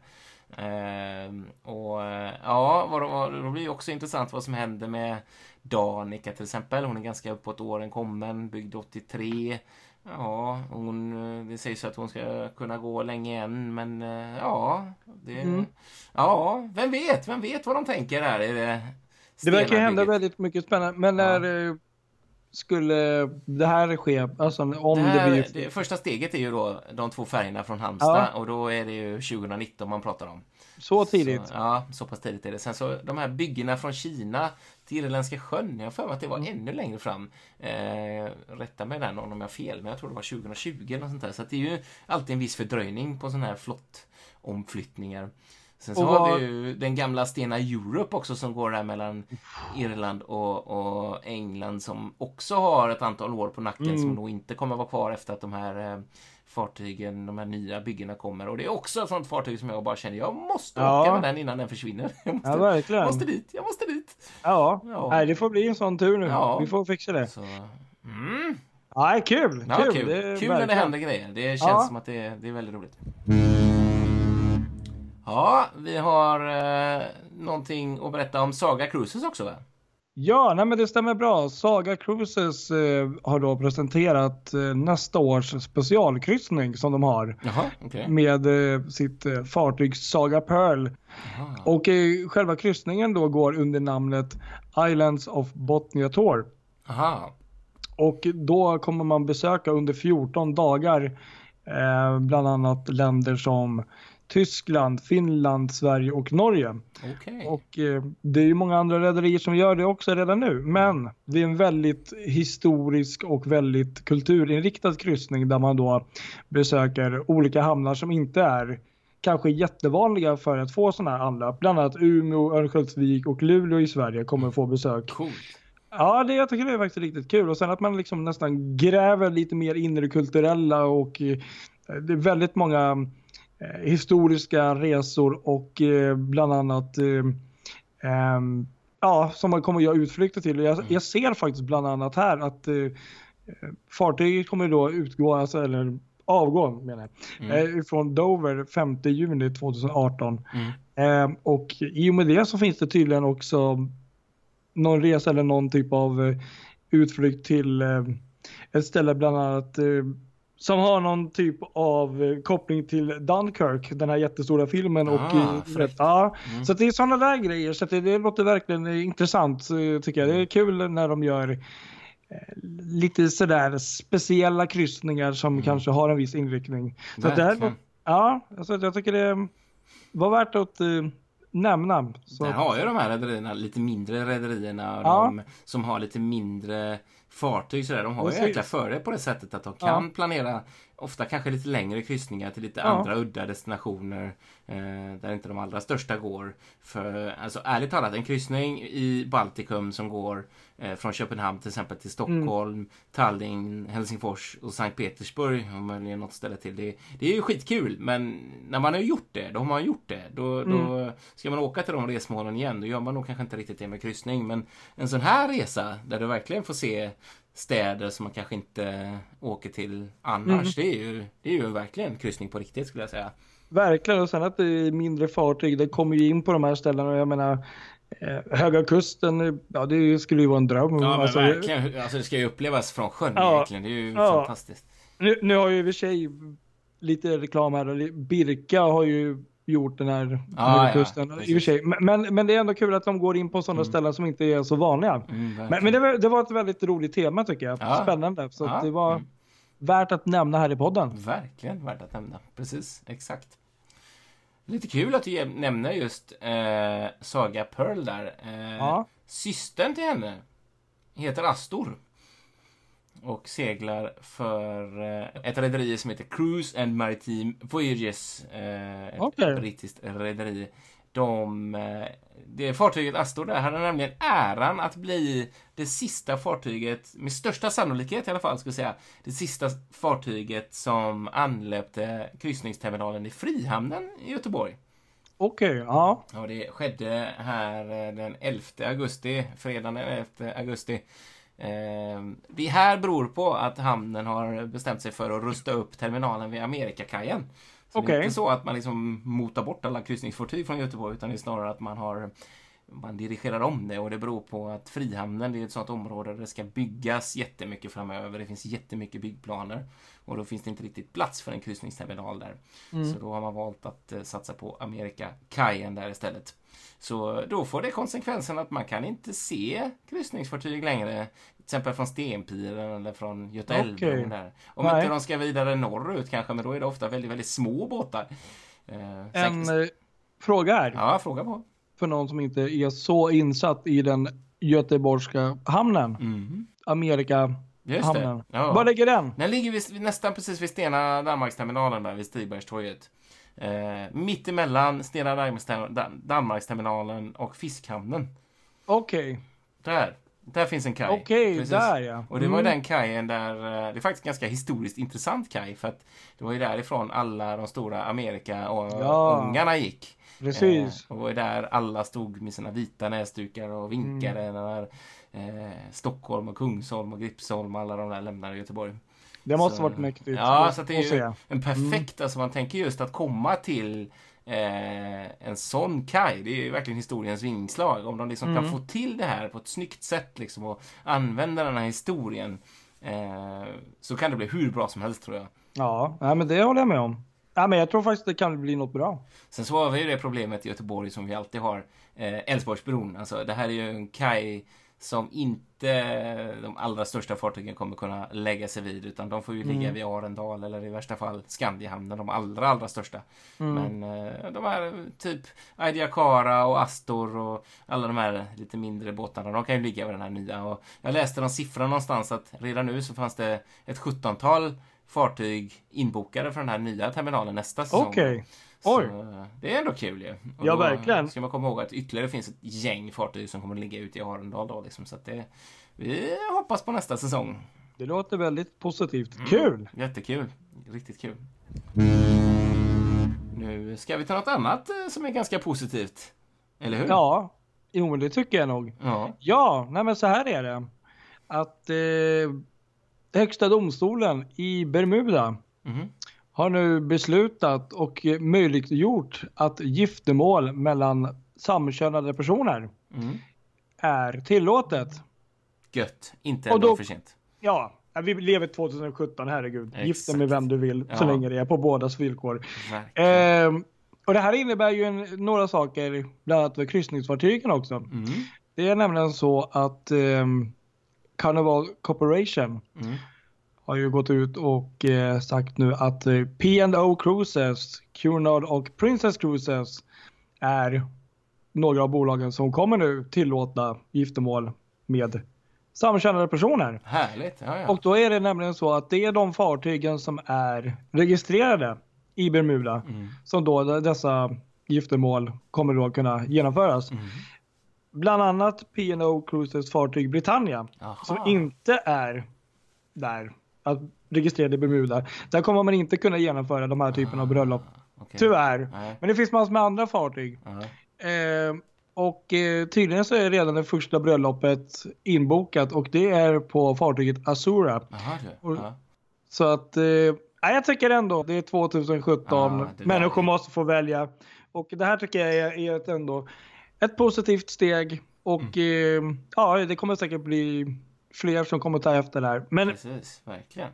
Eh, och eh, ja, vad, vad, då blir det också intressant vad som händer med Danica till exempel. Hon är ganska uppåt åren kommen, byggd 83. Ja, hon, eh, det sägs att hon ska kunna gå länge än, men eh, ja, det, Mm. ja, vem vet, vem vet vad de tänker här. Är det, Det verkar hända väldigt mycket spännande. Men Ja. när eh, skulle det här ske? Alltså om det, det, här, blir... det första steget är ju då de två färgerna från Halmstad Ja. och då är det ju 2019 man pratar om. Så tidigt? Så, ja, så pass tidigt är det. Sen så de här byggena från Kina till Irländska sjön, jag har att det var Mm. ännu längre fram. Eh, rätta mig där någon om jag har fel, men jag tror det var 2020 eller sånt där. Så det är ju alltid en viss fördröjning på sådana här flottomflyttningar. Sen så Och har vi ju den gamla Stena Europe också som går där mellan Irland och, och England som också har ett antal år på nacken Mm. som nog inte kommer vara kvar efter att de här eh, fartygen, de här nya byggena kommer. Och det är också ett sånt fartyg som jag bara känner, jag måste Ja. åka med den innan den försvinner. Jag måste, Ja, verkligen. måste dit, jag måste dit. Ja. Ja. Nej, det får bli en sån tur nu. Ja. Vi får fixa det. Så, mm. Nej, kul! Ja, kul, kul, kul, Det är när det händer grejer. Det känns Ja. som att det, det är väldigt roligt. Ja, vi har eh, någonting att berätta om Saga Cruises också va? Ja, nej men det stämmer bra. Saga Cruises eh, har då presenterat eh, nästa års specialkryssning som de har Jaha, okej. med eh, sitt eh, fartyg Saga Pearl. Jaha. Och eh, själva kryssningen då går under namnet Islands of Botnia Tour. Aha. Och då kommer man besöka under 14 dagar eh, bland annat länder som Tyskland, Finland, Sverige och Norge. Okej. Och eh, det är ju många andra rederier som gör det också redan nu. Men det är en väldigt historisk och väldigt kulturinriktad kryssning där man då besöker olika hamnar som inte är kanske jättevanliga för att få sådana här anlöp. Bland annat Umeå, Örnsköldsvik och Luleå i Sverige kommer få besök. Coolt. Ja, det, jag tycker det är faktiskt riktigt kul. Och sen att man liksom nästan gräver lite mer in i det kulturella och eh, det är väldigt många historiska resor och eh, bland annat eh, ehm, ja, som man kommer göra utflykter till. Jag, jag ser faktiskt bland annat här att eh, eh, fartyget kommer då utgå, alltså, eller avgå menar jag, eh, från Dover 5 juni 2018. Mm. Eh, och i och med det så finns det tydligen också någon resa eller någon typ av eh, utflykt till eh, ett ställe bland annat eh, som har någon typ av eh, koppling till Dunkirk, den här jättestora filmen. och, Ah, eh, fräckt. ja, Mm. Så det är sådana där grejer, så det, det låter verkligen eh, intressant tycker jag. Det är kul när de gör lite sådär speciella kryssningar som kanske har en viss inriktning. Så det här, Mm. Ja, alltså jag tycker det var värt att eh, nämna. Så, Där har ju de här rederierna, lite mindre rederierna, Ja. de som har lite mindre fartyg sådär. De har ju jäkla fördel på det sättet att de kan planera ofta kanske lite längre kryssningar till lite Ja. andra udda destinationer eh, där inte de allra största går. För alltså ärligt talat, en kryssning i Baltikum som går eh, från Köpenhamn till exempel till Stockholm, Mm. Tallinn, Helsingfors och Sankt Petersburg och möjligen något ställe till. Det, det är ju skitkul men när man har gjort det, då har man gjort det. Då, då Mm. ska man åka till de resmålen igen, då gör man nog kanske inte riktigt det med kryssning. Men en sån här resa där du verkligen får se städer som man kanske inte åker till annars. Mm. Det, är ju, det är ju verkligen kryssning på riktigt skulle jag säga. Verkligen, och sen att det är mindre fartyg, det kommer ju in på de här ställena och jag menar eh, Höga Kusten, ja det skulle ju vara en dröm. Ja men Alltså, verkligen, alltså det ska ju upplevas från sjön Ja. egentligen. Det är ju Ja. fantastiskt. Nu, nu har ju i och för sig lite reklam här, Birka har ju gjort den här Ja, Höga ja, Kusten. I och för sig. Men, men, det är ändå kul att de går in på sådana ställen som inte är så vanliga. Mm, Men, men det, var, det var ett väldigt roligt tema tycker jag. Ja. Spännande. Så Ja. att det var Mm. värt att nämna här i podden. Verkligen värt att nämna. Precis, exakt. Lite kul att du nämner just eh, Saga Pearl där. Eh, Ja. Systern till henne heter Astor. Och seglar för eh, ett rederi som heter Cruise and Maritime Voyages. Eh, ett Okej. brittiskt rederi. De, eh, det fartyget Astor där hade nämligen äran att bli det sista fartyget, med största sannolikhet i alla fall, skulle säga, det sista fartyget som anlöpte kryssningsterminalen i Frihamnen i Göteborg. Okej, ja. Och det skedde här den 11 augusti, fredagen den 11 augusti det här beror på att hamnen har bestämt sig för att rusta upp terminalen vid Amerikakajen. Så det Okej. är inte så att man liksom motar bort alla kryssningsfartyg från Göteborg utan det är snarare att man har man dirigerar om det och det beror på att Frihamnen det är ett sånt område där det ska byggas jättemycket framöver. Det finns jättemycket byggplaner och då finns det inte riktigt plats för en kryssningsterminal där. Så då har man valt att eh, satsa på Amerikakajen där istället. Så då får det konsekvensen att man kan inte se kryssningsfartyg längre. Till exempel från Stenpiren eller från Göta älvbron där. Om Nej. inte de ska vidare norrut kanske, men då är det ofta väldigt, väldigt små båtar. Eh, En säkert- eh, fråga här, Ja, fråga på. för någon som inte är så insatt i den göteborgska hamnen. Mm. Amerika Just det. hamnen. Ja. Var ligger den? Den ligger vid, nästan precis vid Stena Danmarksterminalen där vid Stigbergstorget. Eh, mitt emellan Stena Danmarkster- Dan- Danmarksterminalen och Fiskhamnen. Okej, Där. Där finns en kaj. okej, Precis. där ja. Och det var ju Mm. den kajen där, eh, det är faktiskt ganska historiskt intressant kaj för att det var ju därifrån alla de stora Amerika och Ja. ångarna gick. Precis. Eh, och det var där alla stod med sina vita näsdukar och vinkade Mm. när eh, Stockholm och Kungsholm och Gripsholm och alla de där lämnade Göteborg. Det måste Så- varit mäktigt Ja, så att det är ju en perfekt, alltså man tänker just att komma till eh, en sån kaj, det är ju verkligen historiens vingslag. Om de liksom Mm. kan få till det här på ett snyggt sätt liksom och använda den här historien eh, så kan det bli hur bra som helst tror jag. Ja, nej, men det håller jag med om. Ja, men jag tror faktiskt det kan bli något bra. Sen så har vi ju det problemet i Göteborg som vi alltid har, eh, Älvsborgsbron. Alltså det här är ju en kaj som inte de allra största fartygen kommer kunna lägga sig vid utan de får ju ligga Mm. vid Arendal eller i värsta fall Skandiahamnen, de allra, allra största. Mm. Men eh, de här typ Aidiakara och Astor och alla de här lite mindre båtarna, de kan ju ligga vid den här nya. Och jag läste någon siffra någonstans att redan nu så fanns det ett 17-tal fartyg inbokade för den här nya terminalen nästa säsong. Okej. Så, Oj. eh, det är ändå kul ju. Och Ja, verkligen. Ska man komma ihåg att ytterligare finns ett gäng fartyg som kommer att ligga ute i Arendal då liksom. Så att det, vi hoppas på nästa säsong. Det låter väldigt positivt. Mm. Kul! Jättekul. Riktigt kul. Nu ska vi ta något annat eh, som är ganska positivt. Eller hur? Ja, jo men det tycker jag nog. Ja. Ja, nej men så här är det. Att eh, Högsta domstolen i Bermuda Mhm. Har nu beslutat och eh, möjliggjort att giftermål mellan samkönade personer Mm. är tillåtet. Gött. Inte Och en då- dag för sent. Ja, vi lever 2017, herregud. Gifta Exakt. med vem du vill så Ja. länge det är på bådas villkor. Ehm, och det här innebär ju en, några saker, bland annat för kryssningsfartygen också. Mm. Det är nämligen så att ehm, Carnival Corporation Mm. Har ju gått ut och eh, sagt nu att eh, P&O Cruises, Cunard och Princess Cruises är några av bolagen som kommer nu tillåta giftermål med samkönade personer. Härligt. Ja, ja. Och då är det nämligen så att det är de fartygen som är registrerade i Bermuda Mm. som då dessa giftermål kommer då kunna genomföras. Mm. Bland annat P&O Cruises fartyg Britannia Aha. som inte är där att registrerade i Bermuda. Där kommer man inte kunna genomföra de här typen av bröllop. Okej. Tyvärr. Nej. Men det finns massor med andra fartyg. Eh, och eh, tydligen så är redan det första bröllopet inbokat och det är på fartyget Azura. Jaha du. Och-. Så att, eh, jag tycker ändå, det är 2017, Ja, det människor måste få välja. Och det här tycker jag är, är ett ändå ett positivt steg och Mm. eh, ja, det kommer säkert bli fler som kommer ta efter det här. Men Precis, verkligen.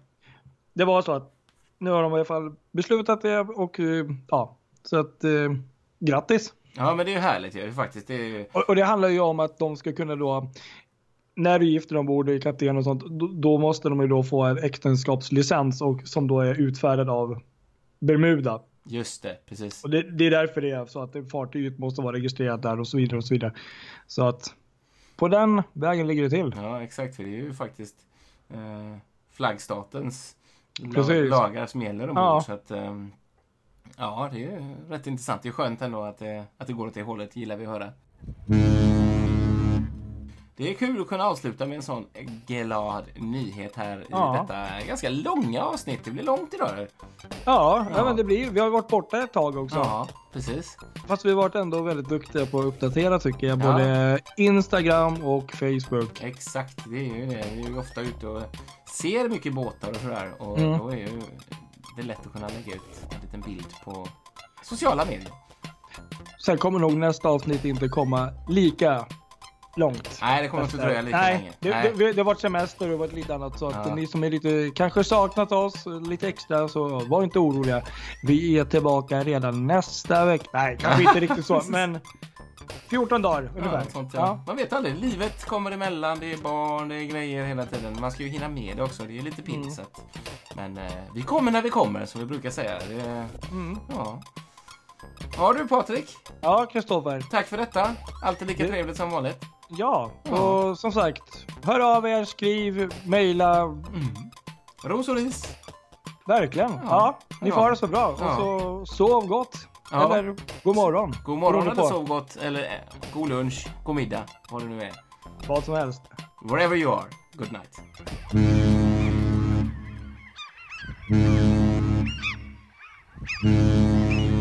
det var så att nu har de i alla fall beslutat det och eh, ja, så att eh, grattis. Ja, men det är ju härligt ju faktiskt. Det ju... Och, och det handlar ju om att de ska kunna då när du gifter ombord i kapten och sånt, då, då måste de ju då få en äktenskapslicens och som då är utfärdad av Bermuda. Just det, precis. Och det, det är därför det är så att fartyget måste vara registrerat där och så vidare och så vidare. Så att på den vägen ligger det till. Ja, exakt. För det är ju faktiskt eh, flaggstatens la- Precis. lagar som gäller ombord. Ja. Så att, ehm, ja, det är ju rätt intressant. Det är skönt ändå att det, att det går åt det hållet. gillar vi att höra. Det är kul att kunna avsluta med en sån glad nyhet här Ja. i detta ganska långa avsnitt. Det blir långt idag. Ja, Ja. ja. men det blir, vi har varit borta ett tag också. Ja, precis. Fast vi har varit ändå väldigt duktiga på att uppdatera tycker jag. Ja. Både Instagram och Facebook. Exakt, det är ju det. Vi är ju ofta ute och ser mycket båtar och sådär. Och Mm. då är ju det lätt att kunna lägga ut en liten bild på sociala medier. Sen kommer nog nästa avsnitt inte komma lika långt. Nej, det kommer inte dröja lika Nej, länge. det, Nej. Det, det har varit semester och varit lite annat så att Ja. ni som är lite, kanske saknat oss lite extra så var inte oroliga. Vi är tillbaka redan nästa vecka. Nej, kanske inte riktigt så, men 14 dagar Ja, ungefär. sånt, ja. Man vet aldrig. Livet kommer emellan. Det är barn, det är grejer hela tiden. Man ska ju hinna med det också. Det är lite Mm. pinsamt. Men eh, vi kommer när vi kommer, som vi brukar säga. Det, Mm. ja. ja du Patrik, Ja, Kristoffer. tack för detta. Alltid lika Det- trevligt som vanligt. Ja, och som sagt, hör av er, skriv, mejla. Ros och ris. Verkligen. Ja, Ja. ni Ja. får ha det så bra. Och så sov gott. Ja. Eller god morgon. God morgon eller sov gott. Eller eh, god lunch, god middag. Vad det nu är. Vad som helst. Wherever you are. Good night. Mm.